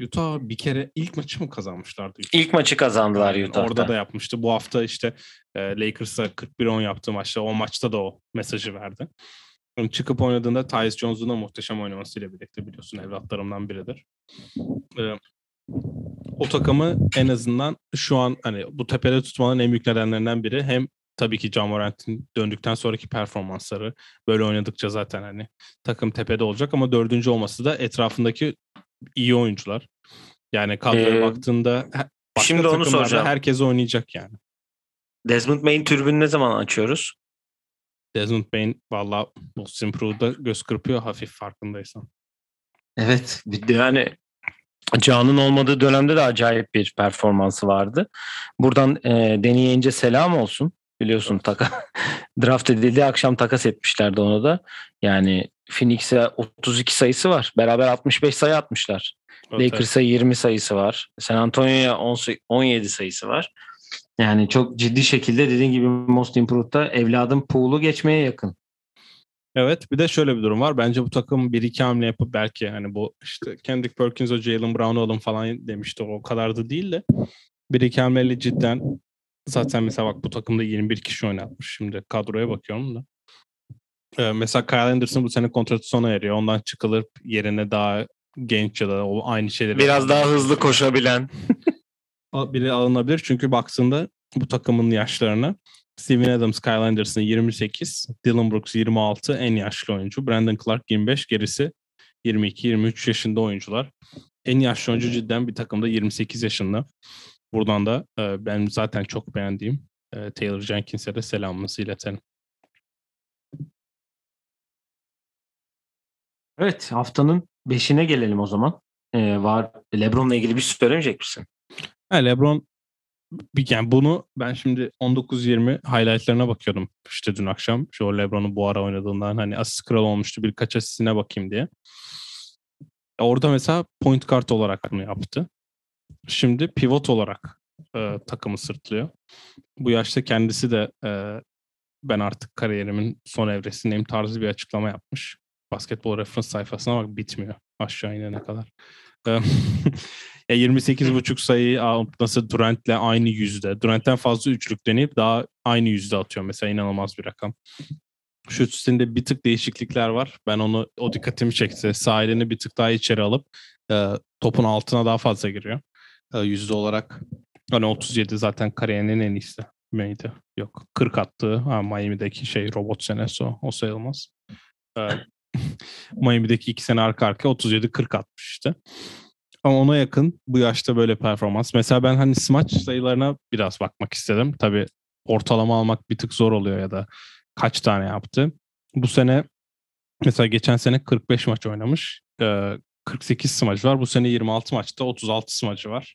Utah bir kere ilk maçı mı kazanmışlardı? İlk maçı kazandılar Aynen, Utah'da. Orada da yapmıştı. Bu hafta işte e, Lakers'a 41-10 yaptığı maçta o maçta da o mesajı verdi. Yani çıkıp oynadığında Tyus Jones'un da muhteşem oynamasıyla birlikte biliyorsun evlatlarımdan biridir. Ee, o takımı en azından şu an hani bu tepede tutmanın en büyük nedenlerinden biri hem tabii ki John Morant'in döndükten sonraki performansları böyle oynadıkça zaten hani takım tepede olacak ama dördüncü olması da etrafındaki iyi oyuncular. Yani kadroya Ee, baktığında şimdi onu soracağım. Herkes oynayacak yani. Desmond Bain türbünü ne zaman açıyoruz? Desmond Bain valla Most Improved'da göz kırpıyor hafif farkındaysan. Evet. bir de Yani Can'ın olmadığı dönemde de acayip bir performansı vardı. Buradan e, Danny Ainge'e selam olsun. Biliyorsun taka draft edildi akşam takas etmişlerdi onu da. Yani Phoenix'e 32 sayısı var. Beraber 65 sayı atmışlar. Evet, Lakers'a 20 sayısı var. San Antonio'ya 10 say- 17 sayısı var. Yani çok ciddi şekilde dediğin gibi Most Improved'da evladın pool'u geçmeye yakın. Evet bir de şöyle bir durum var. Bence bu takım bir iki hamle yapıp belki hani bu işte Kendrick Perkins o Jalen Brown'u alın falan demişti. O kadar da değil de bir iki hamleyle cidden zaten mesela bak bu takımda 21 kişi oynatmış. Şimdi kadroya bakıyorum da. Ee, mesela Kyle Anderson bu sene kontratı sona eriyor. Ondan çıkılıp yerine daha genç ya da o aynı şeyleri Biraz daha hızlı koşabilen. biri alınabilir. Çünkü baktığında bu takımın yaşlarına Steven Adams, Kyle Anderson 28, Dylan Brooks 26 en yaşlı oyuncu. Brandon Clark 25, gerisi 22-23 yaşında oyuncular. En yaşlı oyuncu cidden bir takımda 28 yaşında. Buradan da e, ben zaten çok beğendiğim e, Taylor Jenkins'e de selamımızı iletelim. Evet haftanın 5'ine gelelim o zaman. Ee, var LeBron'la ilgili bir şey söylemeyecek misin? Ha, LeBron yani bunu ben şimdi 19-20 highlightlarına bakıyordum işte dün akşam. O LeBron'un bu ara oynadığından hani asist kralı olmuştu birkaç asistine bakayım diye. Orada mesela point guard olarak bunu yaptı. Şimdi pivot olarak e, takımı sırtlıyor. Bu yaşta kendisi de e, ben artık kariyerimin son evresindeyim tarzı bir açıklama yapmış. Basketbol reference sayfasına bak bitmiyor aşağı inene kadar. Ya 28,5 sayı nasıl Durant'le aynı yüzde. Durant'ten fazla üçlük deneyip daha aynı yüzde atıyor. Mesela inanılmaz bir rakam. Şut üstünde bir tık değişiklikler var. Ben onu o dikkatimi çekti. Sağ elini bir tık daha içeri alıp e, topun altına daha fazla giriyor. E, yüzde olarak hani 37 zaten kariyerinin en iyisi miydi? Yok 40 attı. Ha, Miami'deki şey robot senesi o. O sayılmaz. E, Miami'deki iki sene arka arka 37-40 atmış işte. Ama ona yakın bu yaşta böyle performans. Mesela ben hani smaç sayılarına biraz bakmak istedim. Tabii ortalama almak bir tık zor oluyor ya da kaç tane yaptı. Bu sene mesela geçen sene 45 maç oynamış. Ee, 48 smacı var. Bu sene 26 maçta 36 smacı var.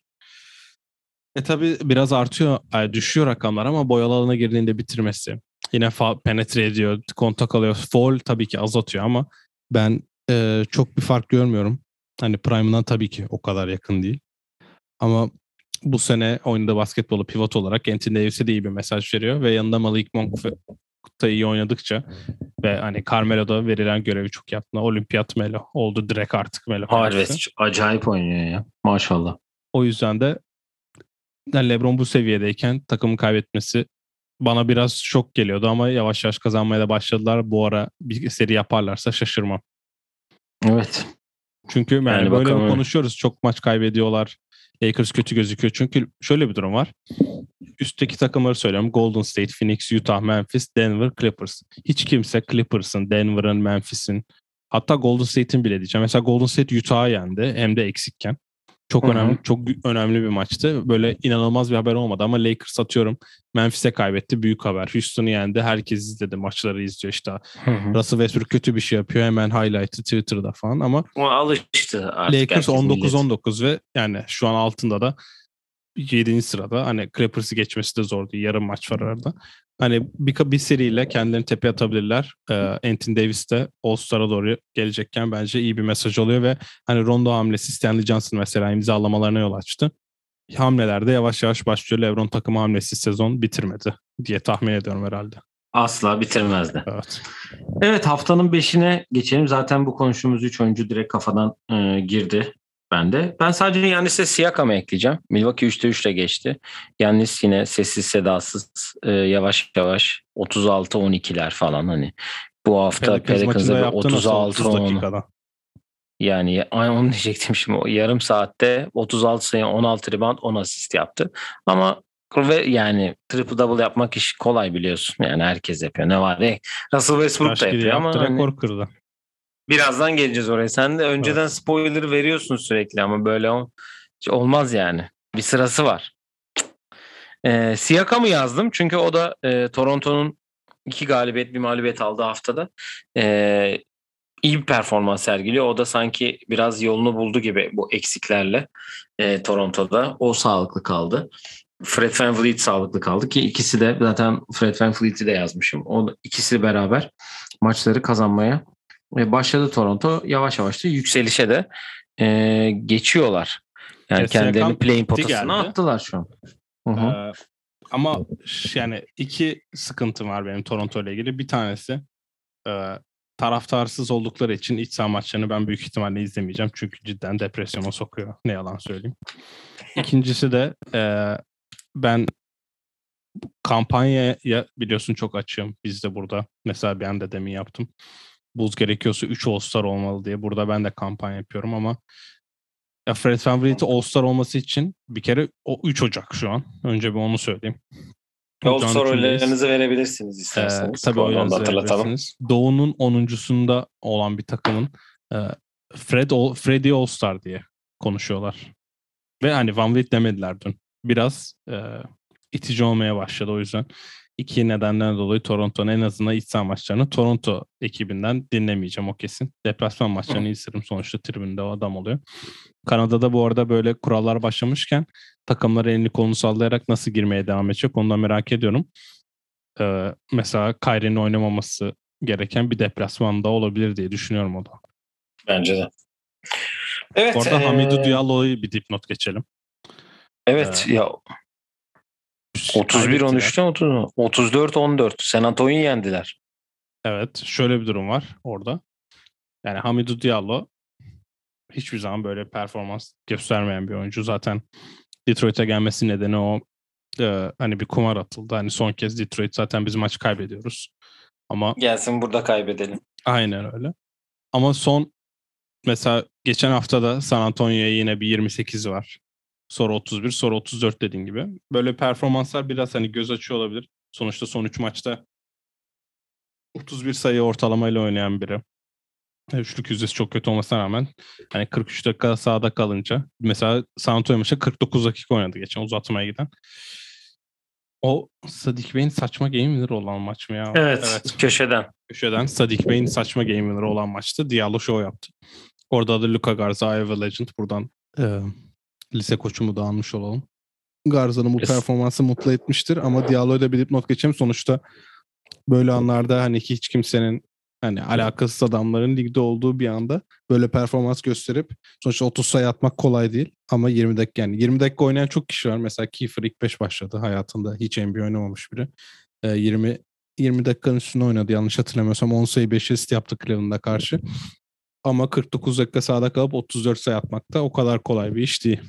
E tabi biraz artıyor, ay, düşüyor rakamlar ama boyalı alana girdiğinde bitirmesi. Yine penetre ediyor, kontak alıyor. Foul tabii ki azaltıyor ama ben e, çok bir fark görmüyorum. Hani Prime'dan tabii ki o kadar yakın değil. Ama bu sene oynadığı basketbolu pivot olarak Anthony Davis'e de iyi bir mesaj veriyor ve yanında Malik Monk da iyi oynadıkça ve hani Carmelo'da verilen görevi çok yaptı. Olimpiyat Melo oldu direkt artık Melo. Harvest acayip oynuyor ya. Maşallah. O yüzden de yani LeBron bu seviyedeyken takımı kaybetmesi bana biraz şok geliyordu ama yavaş yavaş kazanmaya da başladılar. Bu ara bir seri yaparlarsa şaşırmam. Evet. Çünkü yani, Yani böyle bakalım. konuşuyoruz. Çok maç kaybediyorlar. Lakers kötü gözüküyor. Çünkü şöyle bir durum var. Üstteki takımları söylüyorum. Golden State, Phoenix, Utah, Memphis, Denver, Clippers. Hiç kimse Clippers'ın, Denver'ın, Memphis'in hatta Golden State'in bile diyeceğim. Mesela Golden State Utah'ı yendi hem de eksikken. Çok Hı hı. önemli çok önemli bir maçtı. Böyle inanılmaz bir haber olmadı ama Lakers atıyorum Memphis'e kaybetti. Büyük haber. Houston'u yendi. Herkes izledi. Maçları izliyor işte. Hı hı. Russell Westbrook kötü bir şey yapıyor. Hemen highlight'ı Twitter'da falan ama O alıştı artık. Lakers herkes millet. 19-19 ve yani şu an altında da 7. sırada. Hani Clippers'ı geçmesi de zor değil. Yarım maç var arada. Hani bir, bir seriyle kendilerini tepeye atabilirler. Ee, Anthony Davis de All-Star'a doğru gelecekken bence iyi bir mesaj oluyor ve hani Rondo hamlesi Stanley Johnson mesela imzalamalarına yol açtı. Hamlelerde yavaş yavaş başlıyor. LeBron takımı hamlesi sezon bitirmedi diye tahmin ediyorum herhalde. Asla bitirmezdi. Evet. Evet haftanın 5'ine geçelim. Zaten bu konuştuğumuz 3 oyuncu direkt kafadan e, girdi bende. Ben sadece Yannis'e Siakam'ı ekleyeceğim. Milwaukee 3'te 3 ile geçti. Yannis yine sessiz sedasız e, yavaş yavaş 36-12'ler falan hani. Bu hafta Pelicans maçında Pelicans yaptı nasıl 36 30 10 dakikada. Yani ay onu diyecektim şimdi. O yarım saatte 36 sayı 16 rebound 10 asist yaptı. Ama ve yani triple double yapmak iş kolay biliyorsun. Yani herkes yapıyor. Ne var ya. Russell Westbrook da yapıyor ama hani rekor kırdı. Birazdan geleceğiz oraya. Sen de önceden Evet. spoiler veriyorsun sürekli ama böyle ol- olmaz yani. Bir sırası var. Ee, Siakam'ı yazdım çünkü o da e, Toronto'nun iki galibiyet bir mağlubiyet aldığı haftada e, iyi bir performans sergiliyor. O da sanki biraz yolunu buldu gibi bu eksiklerle e, Toronto'da. O sağlıklı kaldı. Fred VanVleet sağlıklı kaldı ki ikisi de zaten Fred VanVleet'i de yazmışım. O ikisi beraber maçları kazanmaya e, başladı Toronto. Yavaş yavaş da yükselişe de e, geçiyorlar. Yani Kesin kendilerini play'in potasına geldi. attılar şu an. Hı hı. Ee, ama yani iki sıkıntım var benim Toronto ile ilgili. Bir tanesi e, taraftarsız oldukları için iç saha maçlarını ben büyük ihtimalle izlemeyeceğim. Çünkü cidden depresyona sokuyor. Ne yalan söyleyeyim. İkincisi de e, ben kampanyaya biliyorsun çok açığım. Biz de burada. Mesela ben de demin yaptım. Buz gerekiyorsa 3 All-Star olmalı diye. Burada ben de kampanya yapıyorum ama ya Fred VanVleet'in All-Star olması için bir kere o 3 Ocak şu an. Önce bir onu söyleyeyim. Sorularınızı üçündeyiz. verebilirsiniz Ee, isterseniz. tabii onu da oylarınızı hatırlatalım. verebilirsiniz. Doğu'nun 10.sunda olan bir takımın e, Fred All- Freddy All-Star diye konuşuyorlar. Ve hani Van Vliet demediler dün. Biraz e, itici olmaya başladı o yüzden. İki nedenden dolayı Toronto'nun en azından iç saha maçlarını Toronto ekibinden dinlemeyeceğim o kesin. Deplasman maçlarını izlerim sonuçta tribünde o adam oluyor. Kanada'da bu arada böyle kurallar başlamışken takımlar elini kolunu sallayarak nasıl girmeye devam edecek onu da merak ediyorum. Ee, mesela Kyrie'nin oynamaması gereken bir deplasmanda olabilir diye düşünüyorum o da. Bence de. Evet. Bu arada ee, Hamidou Diallo'yu bir dipnot geçelim. Evet Ee, ya 31 Kaybettiler. 13'te 30 34 14 San Antonio'yu yendiler. Evet şöyle bir durum var orada. Yani Hamidou Diallo hiçbir zaman böyle performans göstermeyen bir oyuncu. Zaten Detroit'e gelmesi nedeni o e, hani bir kumar atıldı. Hani son kez Detroit zaten biz maç kaybediyoruz. Ama Gelsin burada kaybedelim. aynen öyle. Ama son mesela geçen hafta da San Antonio'ya yine bir 28 var. Sonra 31, sonra 34 dediğin gibi. Böyle performanslar biraz hani göz açıyor olabilir. Sonuçta son 3 maçta 31 sayı ortalamayla oynayan biri. E, Üçlük yüzdesi çok kötü olmasına rağmen hani 43 dakika sahada kalınca mesela San Antonio maçı 49 dakika oynadı geçen uzatmaya giden. O Sadik Bey'in saçma game winner olan maç mı ya? Evet, köşeden. köşeden Sadik Bey'in saçma game winner olan maçtı. Diallo show yaptı. Orada da Luka Garza, Iowa Legend buradan e, lise koçumu da almış olalım. Garza'nın bu Yes. performansı mutlu etmiştir ama Diallo'ya da bir dipnot geçeyim. Sonuçta böyle anlarda hani hiç kimsenin hani alakasız adamların ligde olduğu bir anda böyle performans gösterip sonuçta 30 sayı atmak kolay değil ama 20 dakika yani 20 dakika oynayan çok kişi var. Mesela Kiefer ilk 5 başladı hayatında hiç NBA oynamamış biri. E, 20 20 dakikanın üstünde oynadı yanlış hatırlamıyorsam 10 sayı 5 asist yaptı Cleveland'a karşı. Ama 49 dakika sahada kalıp 34 sayı atmak da o kadar kolay bir iş değil.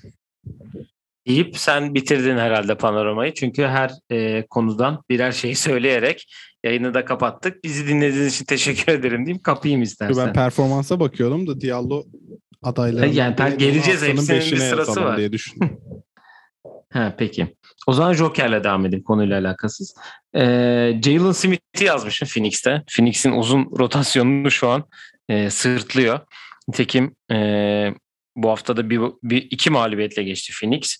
Deyip sen bitirdin herhalde panoramayı. Çünkü her e, konudan birer şeyi söyleyerek yayını da kapattık. Bizi dinlediğiniz için teşekkür ederim diyeyim. Kapayım istersen. Ben performansa bakıyordum da Diallo adayları. Yani per- geleceğiz, hepsinin bir sırası var. diye düşündüm. Ha, peki. O zaman Joker'le devam edeyim konuyla alakasız. Ee, Jalen Smith'i yazmışım Phoenix'te. Phoenix'in uzun rotasyonunu şu an e, sırtlıyor. Nitekim e, Bu hafta da bir, bir iki mağlubiyetle geçti Phoenix.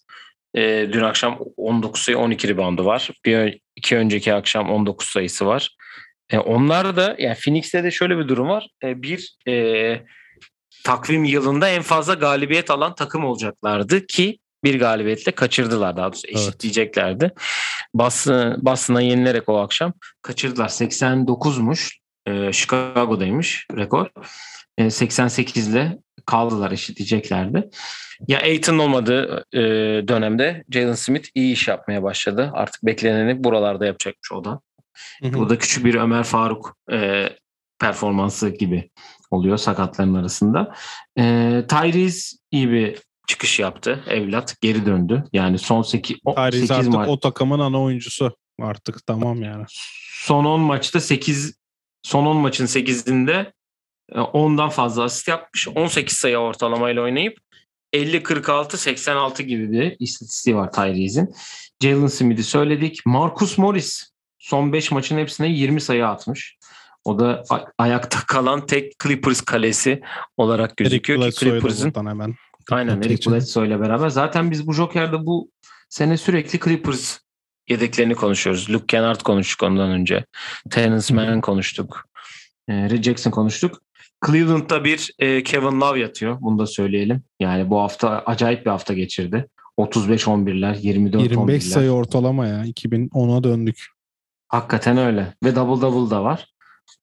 E, dün akşam 19 sayı 12 reboundu var. Bir iki önceki akşam 19 sayısı var. E, onlar da yani Phoenix'te de şöyle bir durum var. E, bir e, takvim yılında en fazla galibiyet alan takım olacaklardı ki bir galibiyetle kaçırdılar daha doğrusu eşitleyeceklerdi. Evet. Boston, Boston'a yenilerek o akşam kaçırdılar. 89'muş. E, Chicago'daymış rekor. E, 88 ile kaldılar eşitleyeceklerdi. Ya Aiton olmadığı e, dönemde Jalen Smith iyi iş yapmaya başladı. Artık bekleneni buralarda yapacakmış o da. Hı hı. Bu da küçük bir Ömer Faruk e, performansı gibi oluyor sakatların arasında. E, Tyrese iyi bir çıkış yaptı. Evlat geri döndü. Yani son 8, Tyrese 8 artık maç. o takımın ana oyuncusu. Artık tamam yani. Son 10 maçta 8 son 10 maçın 8'inde 10'dan e, fazla asist yapmış. 18 sayı ortalamayla oynayıp 50-46-86 gibi bir istatistiği var Tyrese'in. Jalen Smith'i söyledik. Marcus Morris son 5 maçın hepsine 20 sayı atmış. O da ayakta kalan tek Clippers kalesi olarak gözüküyor Eric ki Clippers'ın hemen. Aynen Eric Bledsoe ile beraber. Zaten biz bu Joker'da bu sene sürekli Clippers yedeklerini konuşuyoruz. Luke Kennard konuştuk ondan önce. Terence Mann konuştuk. E, Jackson konuştuk. Cleveland'da bir e, Kevin Love yatıyor. Bunu da söyleyelim. Yani bu hafta acayip bir hafta geçirdi. 35-11'ler, 24-11'ler. 25 sayı ortalama ya. 2010'a döndük. Hakikaten öyle. Ve double double da var.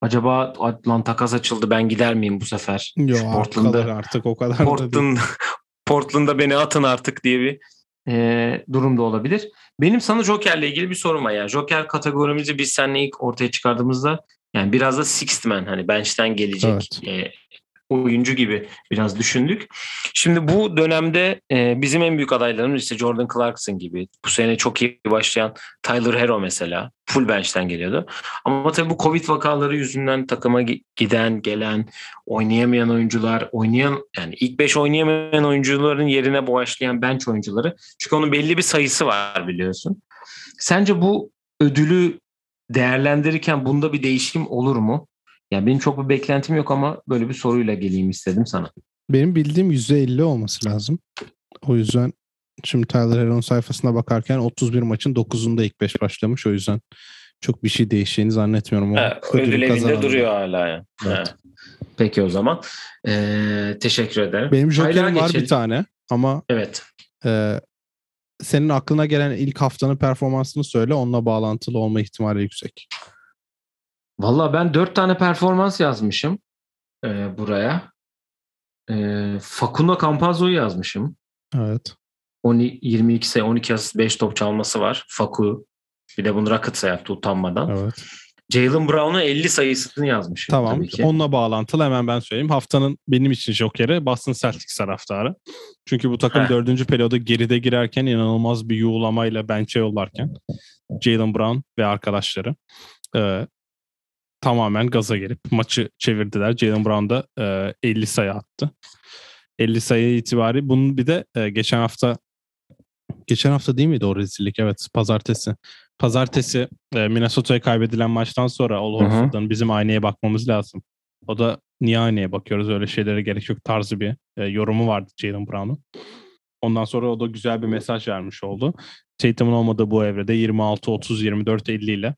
Acaba lan takas açıldı ben gider miyim bu sefer? Yok Portland'da artık o kadar Portland, Portland'da beni atın artık diye bir e, durum da olabilir. Benim sana Joker'le ilgili bir sorum var. Yani Joker kategorimizi biz seninle ilk ortaya çıkardığımızda yani biraz da sixth man hani bench'ten gelecek evet. e, oyuncu gibi biraz düşündük. Şimdi bu dönemde e, bizim en büyük adaylarımız işte Jordan Clarkson gibi. Bu sene çok iyi başlayan Tyler Hero mesela. Full bench'ten geliyordu. Ama tabii bu Covid vakaları yüzünden takıma giden, gelen, oynayamayan oyuncular, oynayan yani ilk 5 oynayamayan oyuncuların yerine başlayan bench oyuncuları. Çünkü onun belli bir sayısı var biliyorsun. Sence bu ödülü değerlendirirken bunda bir değişim olur mu? Yani benim çok bir beklentim yok ama böyle bir soruyla geleyim istedim sana. Benim bildiğim %50 olması lazım. O yüzden şimdi Tyler Heron sayfasına bakarken 31 maçın 9'unda ilk 5 başlamış. O yüzden çok bir şey değişeceğini zannetmiyorum. Ha, ödül evinde duruyor hala. Yani. Evet. Peki o zaman. Ee, teşekkür ederim. Benim jokerim var geçelim. bir tane ama evet. E, senin aklına gelen ilk haftanın performansını söyle. Onunla bağlantılı olma ihtimali yüksek. Valla ben dört tane performans yazmışım e, buraya. E, Facundo Campazzo'yu yazmışım. Evet. 10, 22 sayı 12 asist 5 top çalması var. Faku. Bir de bunu Rockets yaptı utanmadan. Evet. Jalen Brown'un 50 sayısını yazmışım. Tamam. Tabii ki. Onunla bağlantılı hemen ben söyleyeyim. Haftanın benim için jokeri Boston Celtics taraftarı. Çünkü bu takım Heh. dördüncü periyoda geride girerken inanılmaz bir yuğulamayla bench'e yollarken Jalen Brown ve arkadaşları e, tamamen gaza gelip maçı çevirdiler. Jalen Brown da e, 50 sayı attı. 50 sayı itibari. Bunun bir de e, geçen hafta geçen hafta değil miydi o rezillik? Evet pazartesi. Pazartesi e, Minnesota'ya kaybedilen maçtan sonra Al Horford'dan bizim aynaya bakmamız lazım. O da niye aynaya bakıyoruz öyle şeylere gerek yok tarzı bir e, yorumu vardı Jalen Brown'un. Ondan sonra o da güzel bir mesaj vermiş oldu. Tatum'un olmadığı bu evrede 26, 30, 24, 50 ile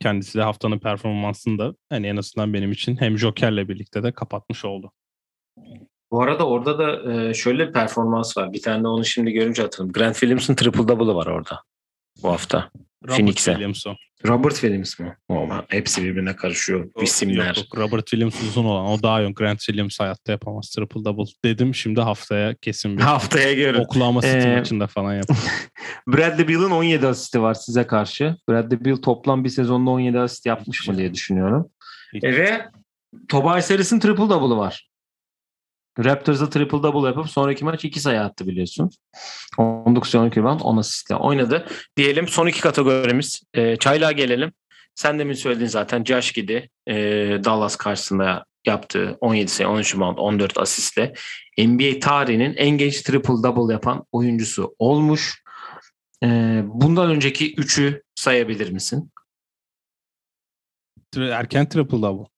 kendisi de haftanın performansını da hani en azından benim için hem Joker'le birlikte de kapatmış oldu. Bu arada orada da e, şöyle bir performans var. Bir tane de onu şimdi görünce hatırladım. Grant Williams'ın triple double'ı var orada bu hafta. Robert Phoenix'e. Williams o. Robert Williams mı? Oh, hepsi birbirine karışıyor. O, isimler. Yok, yok, Robert Williams uzun olan. O daha yok. Grant Williams hayatta yapamaz. Triple double dedim. Şimdi haftaya kesin bir haftaya göre. Oklahoma City ee, maçında falan yapar. Bradley Beal'ın 17 asisti var size karşı. Bradley Beal toplam bir sezonda 17 asist yapmış mı diye düşünüyorum. Hiç. E ve Tobias Harris'in triple double'ı var. Raptors'a triple double yapıp sonraki maç 2 sayı attı biliyorsun. 19 12 rebound 10 asistle oynadı. Diyelim son iki kategorimiz. E, Çaylığa gelelim. Sen de mi söyledin zaten Josh Giddy e, Dallas karşısında yaptığı 17 sayı 13 rebound 14 asistle NBA tarihinin en genç triple double yapan oyuncusu olmuş. E, bundan önceki 3'ü sayabilir misin? Erken triple double.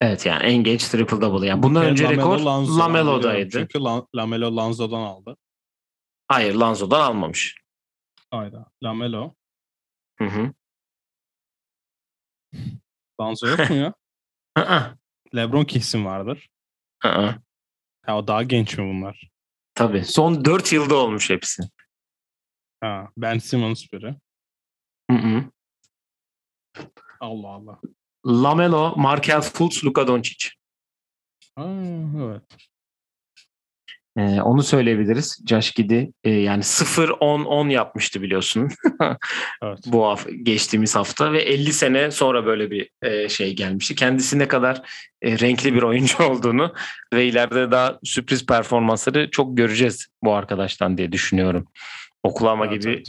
Evet yani en genç triple double. Yani bundan önce Lamelo rekor Lanzo Lamelo'daydı. Çünkü Lan- Lamelo Lanzo'dan aldı. Hayır Lanzo'dan almamış. Hayda. Lamelo. Hı hı. Lanzo yok mu ya? LeBron kesin vardır. Ha o daha genç mi bunlar? Tabii. Son 4 yılda olmuş hepsi. Ha, Ben Simmons biri. Hı-hı. Allah Allah. Lamelo, Markel Fultz, Luka Doncic. Evet. Ee, onu söyleyebiliriz. Josh Giddy e, yani 0-10-10 yapmıştı biliyorsun Evet. bu hafta, geçtiğimiz hafta ve 50 sene sonra böyle bir e, şey gelmişti. Kendisi ne kadar e, renkli bir oyuncu olduğunu ve ileride daha sürpriz performansları çok göreceğiz bu arkadaştan diye düşünüyorum. Oklahoma Evet, gibi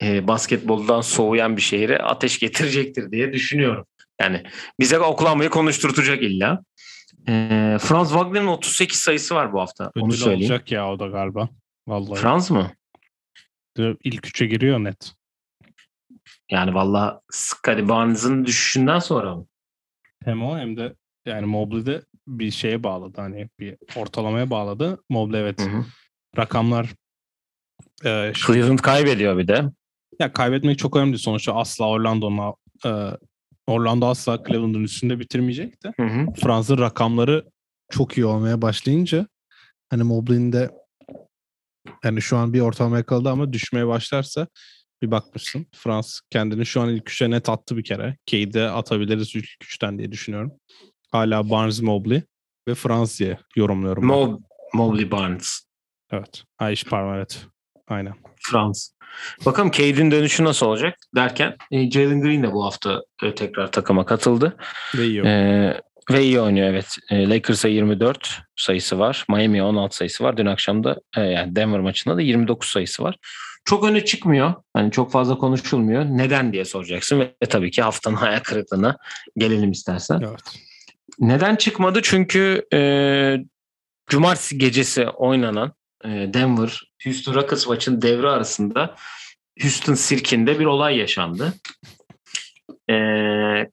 evet. e, basketboldan soğuyan bir şehre ateş getirecektir diye düşünüyorum. Yani bize Oklahoma'yı konuşturtacak illa. E, Franz Wagner'in 38 sayısı var bu hafta. Onu Ödül söyleyeyim. olacak ya o da galiba. Vallahi. Franz mı? İlk üçe giriyor net. Yani valla Scottie Barnes'ın düşüşünden sonra mı? Hem o hem de yani Mobley'de bir şeye bağladı. Hani bir ortalamaya bağladı. Mobley evet Hı hı. rakamlar e, Cleveland kaybediyor bir de. ya kaybetmek çok önemli. Sonuçta asla Orlando'na e, Orlando asla Cleveland'ın üstünde bitirmeyecek de. Hı rakamları çok iyi olmaya başlayınca hani Mobley'in de yani şu an bir ortalama yakaladı ama düşmeye başlarsa bir bakmışsın. Frans kendini şu an ilk üçe net attı bir kere. Cade'e atabiliriz ilk üçten diye düşünüyorum. Hala Barnes Mobley ve Frans diye yorumluyorum. Mob Mobley Barnes. Evet. Ha iş parmağı evet. Aynen. Frans. Bakalım Cade'in dönüşü nasıl olacak derken e, Jalen Green de bu hafta e, tekrar takıma katıldı. Ve iyi. E, ve iyi oynuyor evet. E, Lakers'a 24 sayısı var. Miami'ye 16 sayısı var. Dün akşam da e, yani Denver maçında da 29 sayısı var. Çok öne çıkmıyor. Hani çok fazla konuşulmuyor. Neden diye soracaksın ve tabii ki haftanın hayal kırıklığına gelelim istersen. Evet. Neden çıkmadı? Çünkü e, cumartesi gecesi oynanan Denver Houston Rockets maçın devre arasında Houston sirkinde bir olay yaşandı. E,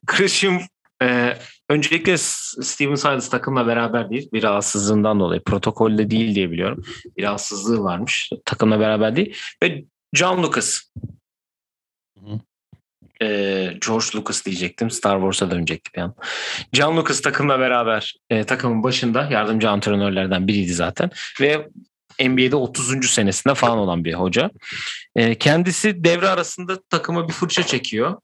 Christian e, öncelikle Steven Silas takımla beraber değil. Bir rahatsızlığından dolayı. Protokolde değil diye biliyorum. Bir rahatsızlığı varmış. Takımla beraber değil. Ve John Lucas. E, George Lucas diyecektim. Star Wars'a dönecektik yani. John Lucas takımla beraber e, takımın başında yardımcı antrenörlerden biriydi zaten ve NBA'de 30. senesinde falan olan bir hoca. E, kendisi devre arasında takıma bir fırça çekiyor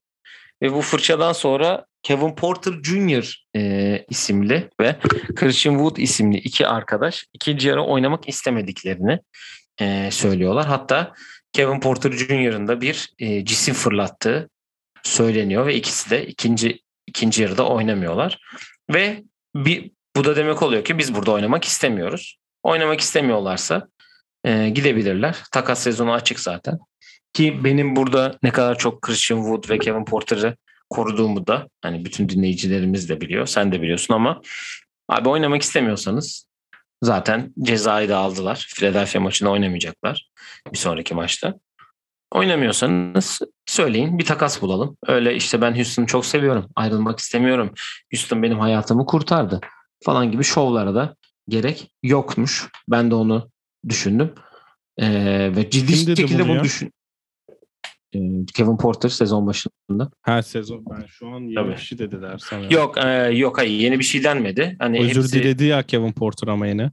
ve bu fırçadan sonra Kevin Porter Jr. e, isimli ve Christian Wood isimli iki arkadaş ikinci yarı oynamak istemediklerini e, söylüyorlar. Hatta Kevin Porter Jr.'ın da bir e, cisim fırlattığı söyleniyor ve ikisi de ikinci ikinci yarıda oynamıyorlar. Ve bir bu da demek oluyor ki biz burada oynamak istemiyoruz. Oynamak istemiyorlarsa e, gidebilirler. Takas sezonu açık zaten. Ki benim burada ne kadar çok Christian Wood ve Kevin Porter'ı koruduğumu da hani bütün dinleyicilerimiz de biliyor. Sen de biliyorsun ama abi oynamak istemiyorsanız zaten cezayı da aldılar. Philadelphia maçında oynamayacaklar bir sonraki maçta. Oynamıyorsanız söyleyin bir takas bulalım. Öyle işte ben Houston'ı çok seviyorum. Ayrılmak istemiyorum. Houston benim hayatımı kurtardı falan gibi şovlara da gerek yokmuş. Ben de onu düşündüm. Ee, ve ciddi Kim şekilde bunu bunu düşün. Ee, Kevin Porter sezon başında. Her sezon ben şu an yeni Tabii. bir şey dediler sanıyorum. Yok e, yok hayır yeni bir şey denmedi. Hani Özür hepsi- diledi ya Kevin Porter ama yine.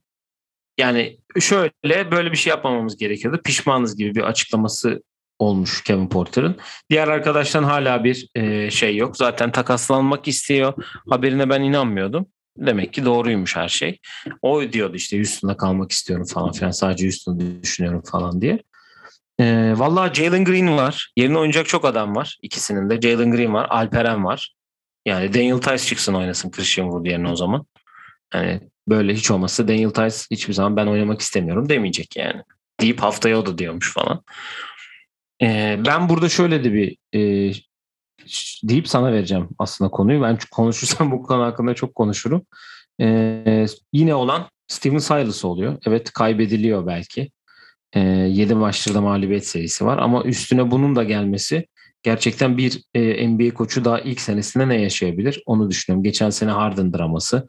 Yani şöyle böyle bir şey yapmamamız gerekiyordu. Pişmanız gibi bir açıklaması olmuş Kevin Porter'ın. Diğer arkadaştan hala bir e, şey yok. Zaten takaslanmak istiyor. Haberine ben inanmıyordum. Demek ki doğruymuş her şey. O diyordu işte Houston'da kalmak istiyorum falan filan. Sadece Houston'da düşünüyorum falan diye. E, Valla Jalen Green var. Yerine oynayacak çok adam var. İkisinin de. Jalen Green var. Alperen var. Yani Daniel Tice çıksın oynasın Christian Wood yerine o zaman. Yani böyle hiç olmazsa Daniel Tice hiçbir zaman ben oynamak istemiyorum demeyecek yani. Deyip haftaya o da diyormuş falan. Ee, ben burada şöyle de bir e, deyip sana vereceğim aslında konuyu. Ben konuşursam bu konu hakkında çok konuşurum. Ee, yine olan Steven Silas oluyor. Evet kaybediliyor belki. Ee, 7 maçtır mağlubiyet serisi var ama üstüne bunun da gelmesi gerçekten bir e, NBA koçu daha ilk senesinde ne yaşayabilir onu düşünüyorum. Geçen sene Harden draması.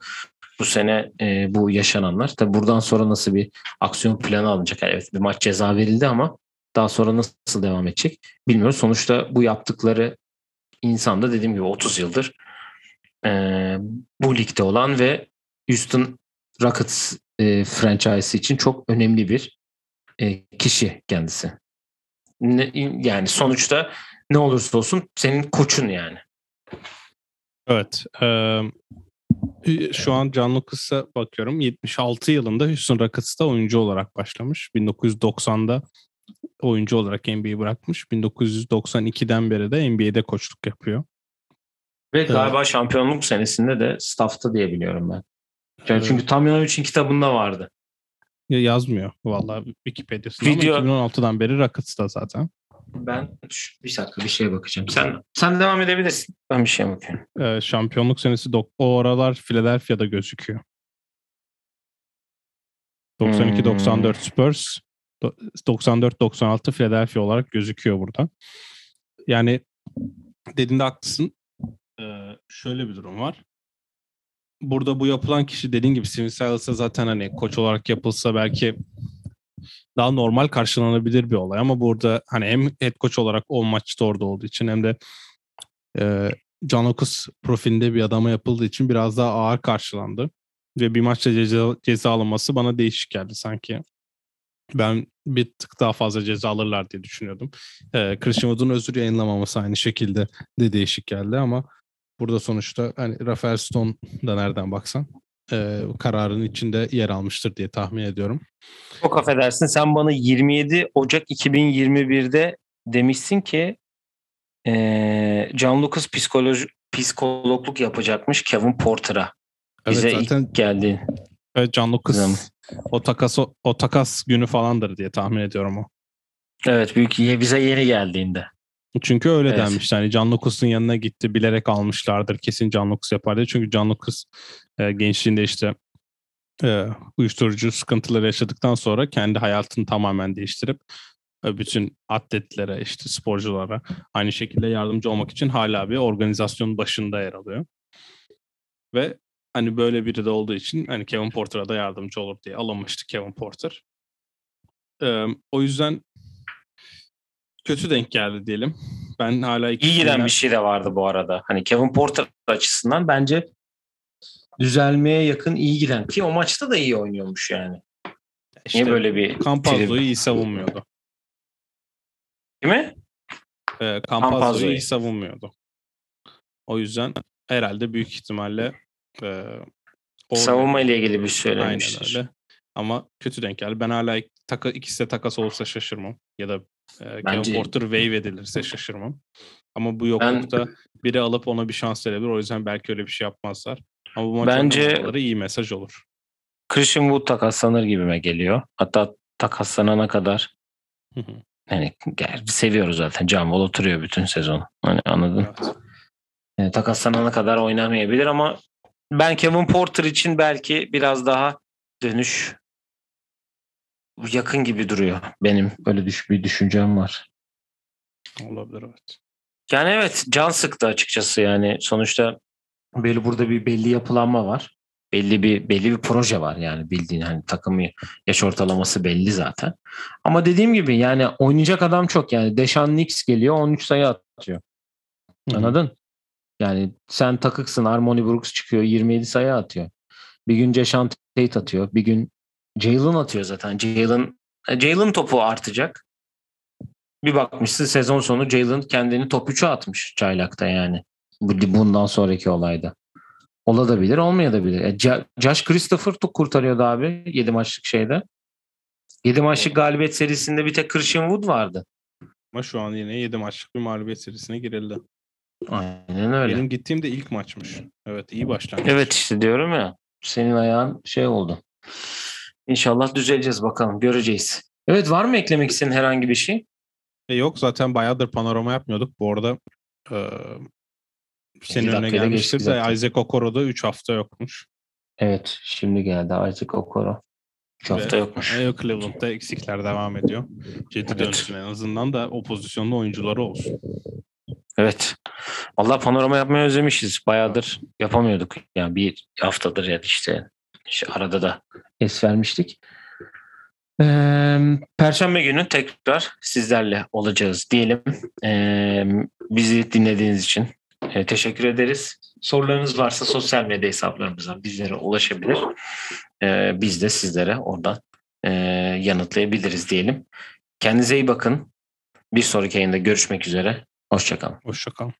Bu sene e, bu yaşananlar. Tabi buradan sonra nasıl bir aksiyon planı alınacak? Evet bir maç ceza verildi ama daha sonra nasıl devam edecek bilmiyoruz. Sonuçta bu yaptıkları insan da dediğim gibi 30 yıldır e, bu ligde olan ve Houston Rockets e, franchise için çok önemli bir e, kişi kendisi. Ne, yani sonuçta ne olursa olsun senin koçun yani. Evet. E, şu an Can Lucas'a bakıyorum. 76 yılında Houston Rockets'ta oyuncu olarak başlamış. 1990'da oyuncu olarak NBA'yi bırakmış. 1992'den beri de NBA'de koçluk yapıyor. Ve evet. galiba şampiyonluk senesinde de staff'ta diye biliyorum ben. Yani evet. Çünkü Tamyanovic'in kitabında vardı. Ya yazmıyor vallahi Wikipedia'sında Video... ama 2016'dan beri Rockets'ta zaten. Ben bir dakika bir şeye bakacağım. Sen sen devam edebilirsin. Ben bir şeye bakıyorum. Ee, şampiyonluk senesi o aralar Philadelphia'da gözüküyor. 92-94 hmm. Spurs, 94-96 Philadelphia olarak gözüküyor burada. Yani dediğinde haklısın. Ee, şöyle bir durum var. Burada bu yapılan kişi dediğin gibi Steven Silas'a zaten hani koç olarak yapılsa belki daha normal karşılanabilir bir olay ama burada hani hem head coach olarak o maçta orada olduğu için hem de e, John Okus profilinde bir adama yapıldığı için biraz daha ağır karşılandı. Ve bir maçta ceza, ceza alınması bana değişik geldi sanki. Ben bir tık daha fazla ceza alırlar diye düşünüyordum. Ee, Christian Wood'un özür yayınlamaması aynı şekilde de değişik geldi ama burada sonuçta hani Rafael Stone da nereden baksan e, kararın içinde yer almıştır diye tahmin ediyorum. Çok affedersin sen bana 27 Ocak 2021'de demişsin ki e, John Lucas psikoloji, psikologluk yapacakmış Kevin Porter'a. Bize evet, zaten, ilk geldi. Evet John Lucas Zaman. o takas o, o takas günü falandır diye tahmin ediyorum o. Evet büyük bize yeni geldiğinde. Çünkü öyle evet. denmiş. Yani Can Lucas'ın yanına gitti. Bilerek almışlardır. Kesin Can Lucas yapar diye. Çünkü Can Lucas e, gençliğinde işte e, uyuşturucu sıkıntıları yaşadıktan sonra kendi hayatını tamamen değiştirip e, bütün atletlere, işte sporculara aynı şekilde yardımcı olmak için hala bir organizasyonun başında yer alıyor. Ve hani böyle biri de olduğu için hani Kevin Porter'a da yardımcı olur diye alınmıştı Kevin Porter. Ee, o yüzden kötü denk geldi diyelim. Ben hala iki iyi giden bir şey de vardı bu arada. Hani Kevin Porter açısından bence düzelmeye yakın iyi giden ki o maçta da iyi oynuyormuş yani. İşte Niye böyle bir Campazzo'yu iyi savunmuyordu. Değil mi? Ee, Campazzo'yu iyi savunmuyordu. O yüzden herhalde büyük ihtimalle e, savunma ile ilgili bir şey söylemiştir. Aynen öyle. Ama kötü denk geldi. Ben hala taka, ikisi de takas olursa şaşırmam. Ya da e, Bence... Kevin Porter wave edilirse şaşırmam. Ama bu yoklukta ben... biri alıp ona bir şans verebilir. O yüzden belki öyle bir şey yapmazlar. Ama bu maç Bence iyi mesaj olur. Christian Wood takaslanır gibime geliyor. Hatta takaslanana kadar hani seviyoruz zaten. John Wall oturuyor bütün sezon. Hani anladın? Evet. Yani, takaslanana kadar oynamayabilir ama ben Kevin Porter için belki biraz daha dönüş yakın gibi duruyor. Benim öyle düş bir düşüncem var. Olabilir evet. Yani evet can sıktı açıkçası yani sonuçta belli burada bir belli yapılanma var. Belli bir belli bir proje var yani bildiğin hani takımı yaş ortalaması belli zaten. Ama dediğim gibi yani oynayacak adam çok yani Deşan Nix geliyor 13 sayı atıyor. Anladın? Hı-hı. Yani sen takıksın Harmony Brooks çıkıyor 27 sayı atıyor. Bir gün Jason Tate atıyor. Bir gün Jalen atıyor zaten. Jalen Jalen topu artacak. Bir bakmışsın sezon sonu Jalen kendini top 3'e atmış çaylakta yani. Bundan sonraki olayda. Olabilir, olmayabilir. E, Josh Christopher çok kurtarıyordu abi 7 maçlık şeyde. 7 maçlık galibiyet serisinde bir tek Christian Wood vardı. Ama şu an yine 7 maçlık bir mağlubiyet serisine girildi. Aynen öyle. Benim gittiğim de ilk maçmış. Evet iyi başlangıç. Evet işte diyorum ya. Senin ayağın şey oldu. İnşallah düzeleceğiz bakalım. Göreceğiz. Evet var mı eklemek istediğin herhangi bir şey? E yok zaten bayağıdır panorama yapmıyorduk. Bu arada e, senin önüne gelmiştir de Isaac Okoro'da 3 hafta yokmuş. Evet şimdi geldi Isaac Okoro. 3 hafta yokmuş. E, Cleveland'da eksikler devam ediyor. Ciddi evet. dönsün en azından da o pozisyonda oyuncuları olsun. Evet. Allah panorama yapmayı özlemişiz. Bayağıdır yapamıyorduk. Yani bir haftadır ya işte, işte arada da es vermiştik. Ee, Perşembe günü tekrar sizlerle olacağız diyelim. Ee, bizi dinlediğiniz için e, teşekkür ederiz. Sorularınız varsa sosyal medya hesaplarımızdan bizlere ulaşabilir. Ee, biz de sizlere oradan e, yanıtlayabiliriz diyelim. Kendinize iyi bakın. Bir sonraki yayında görüşmek üzere. Hoşçakalın. Hoşçakalın.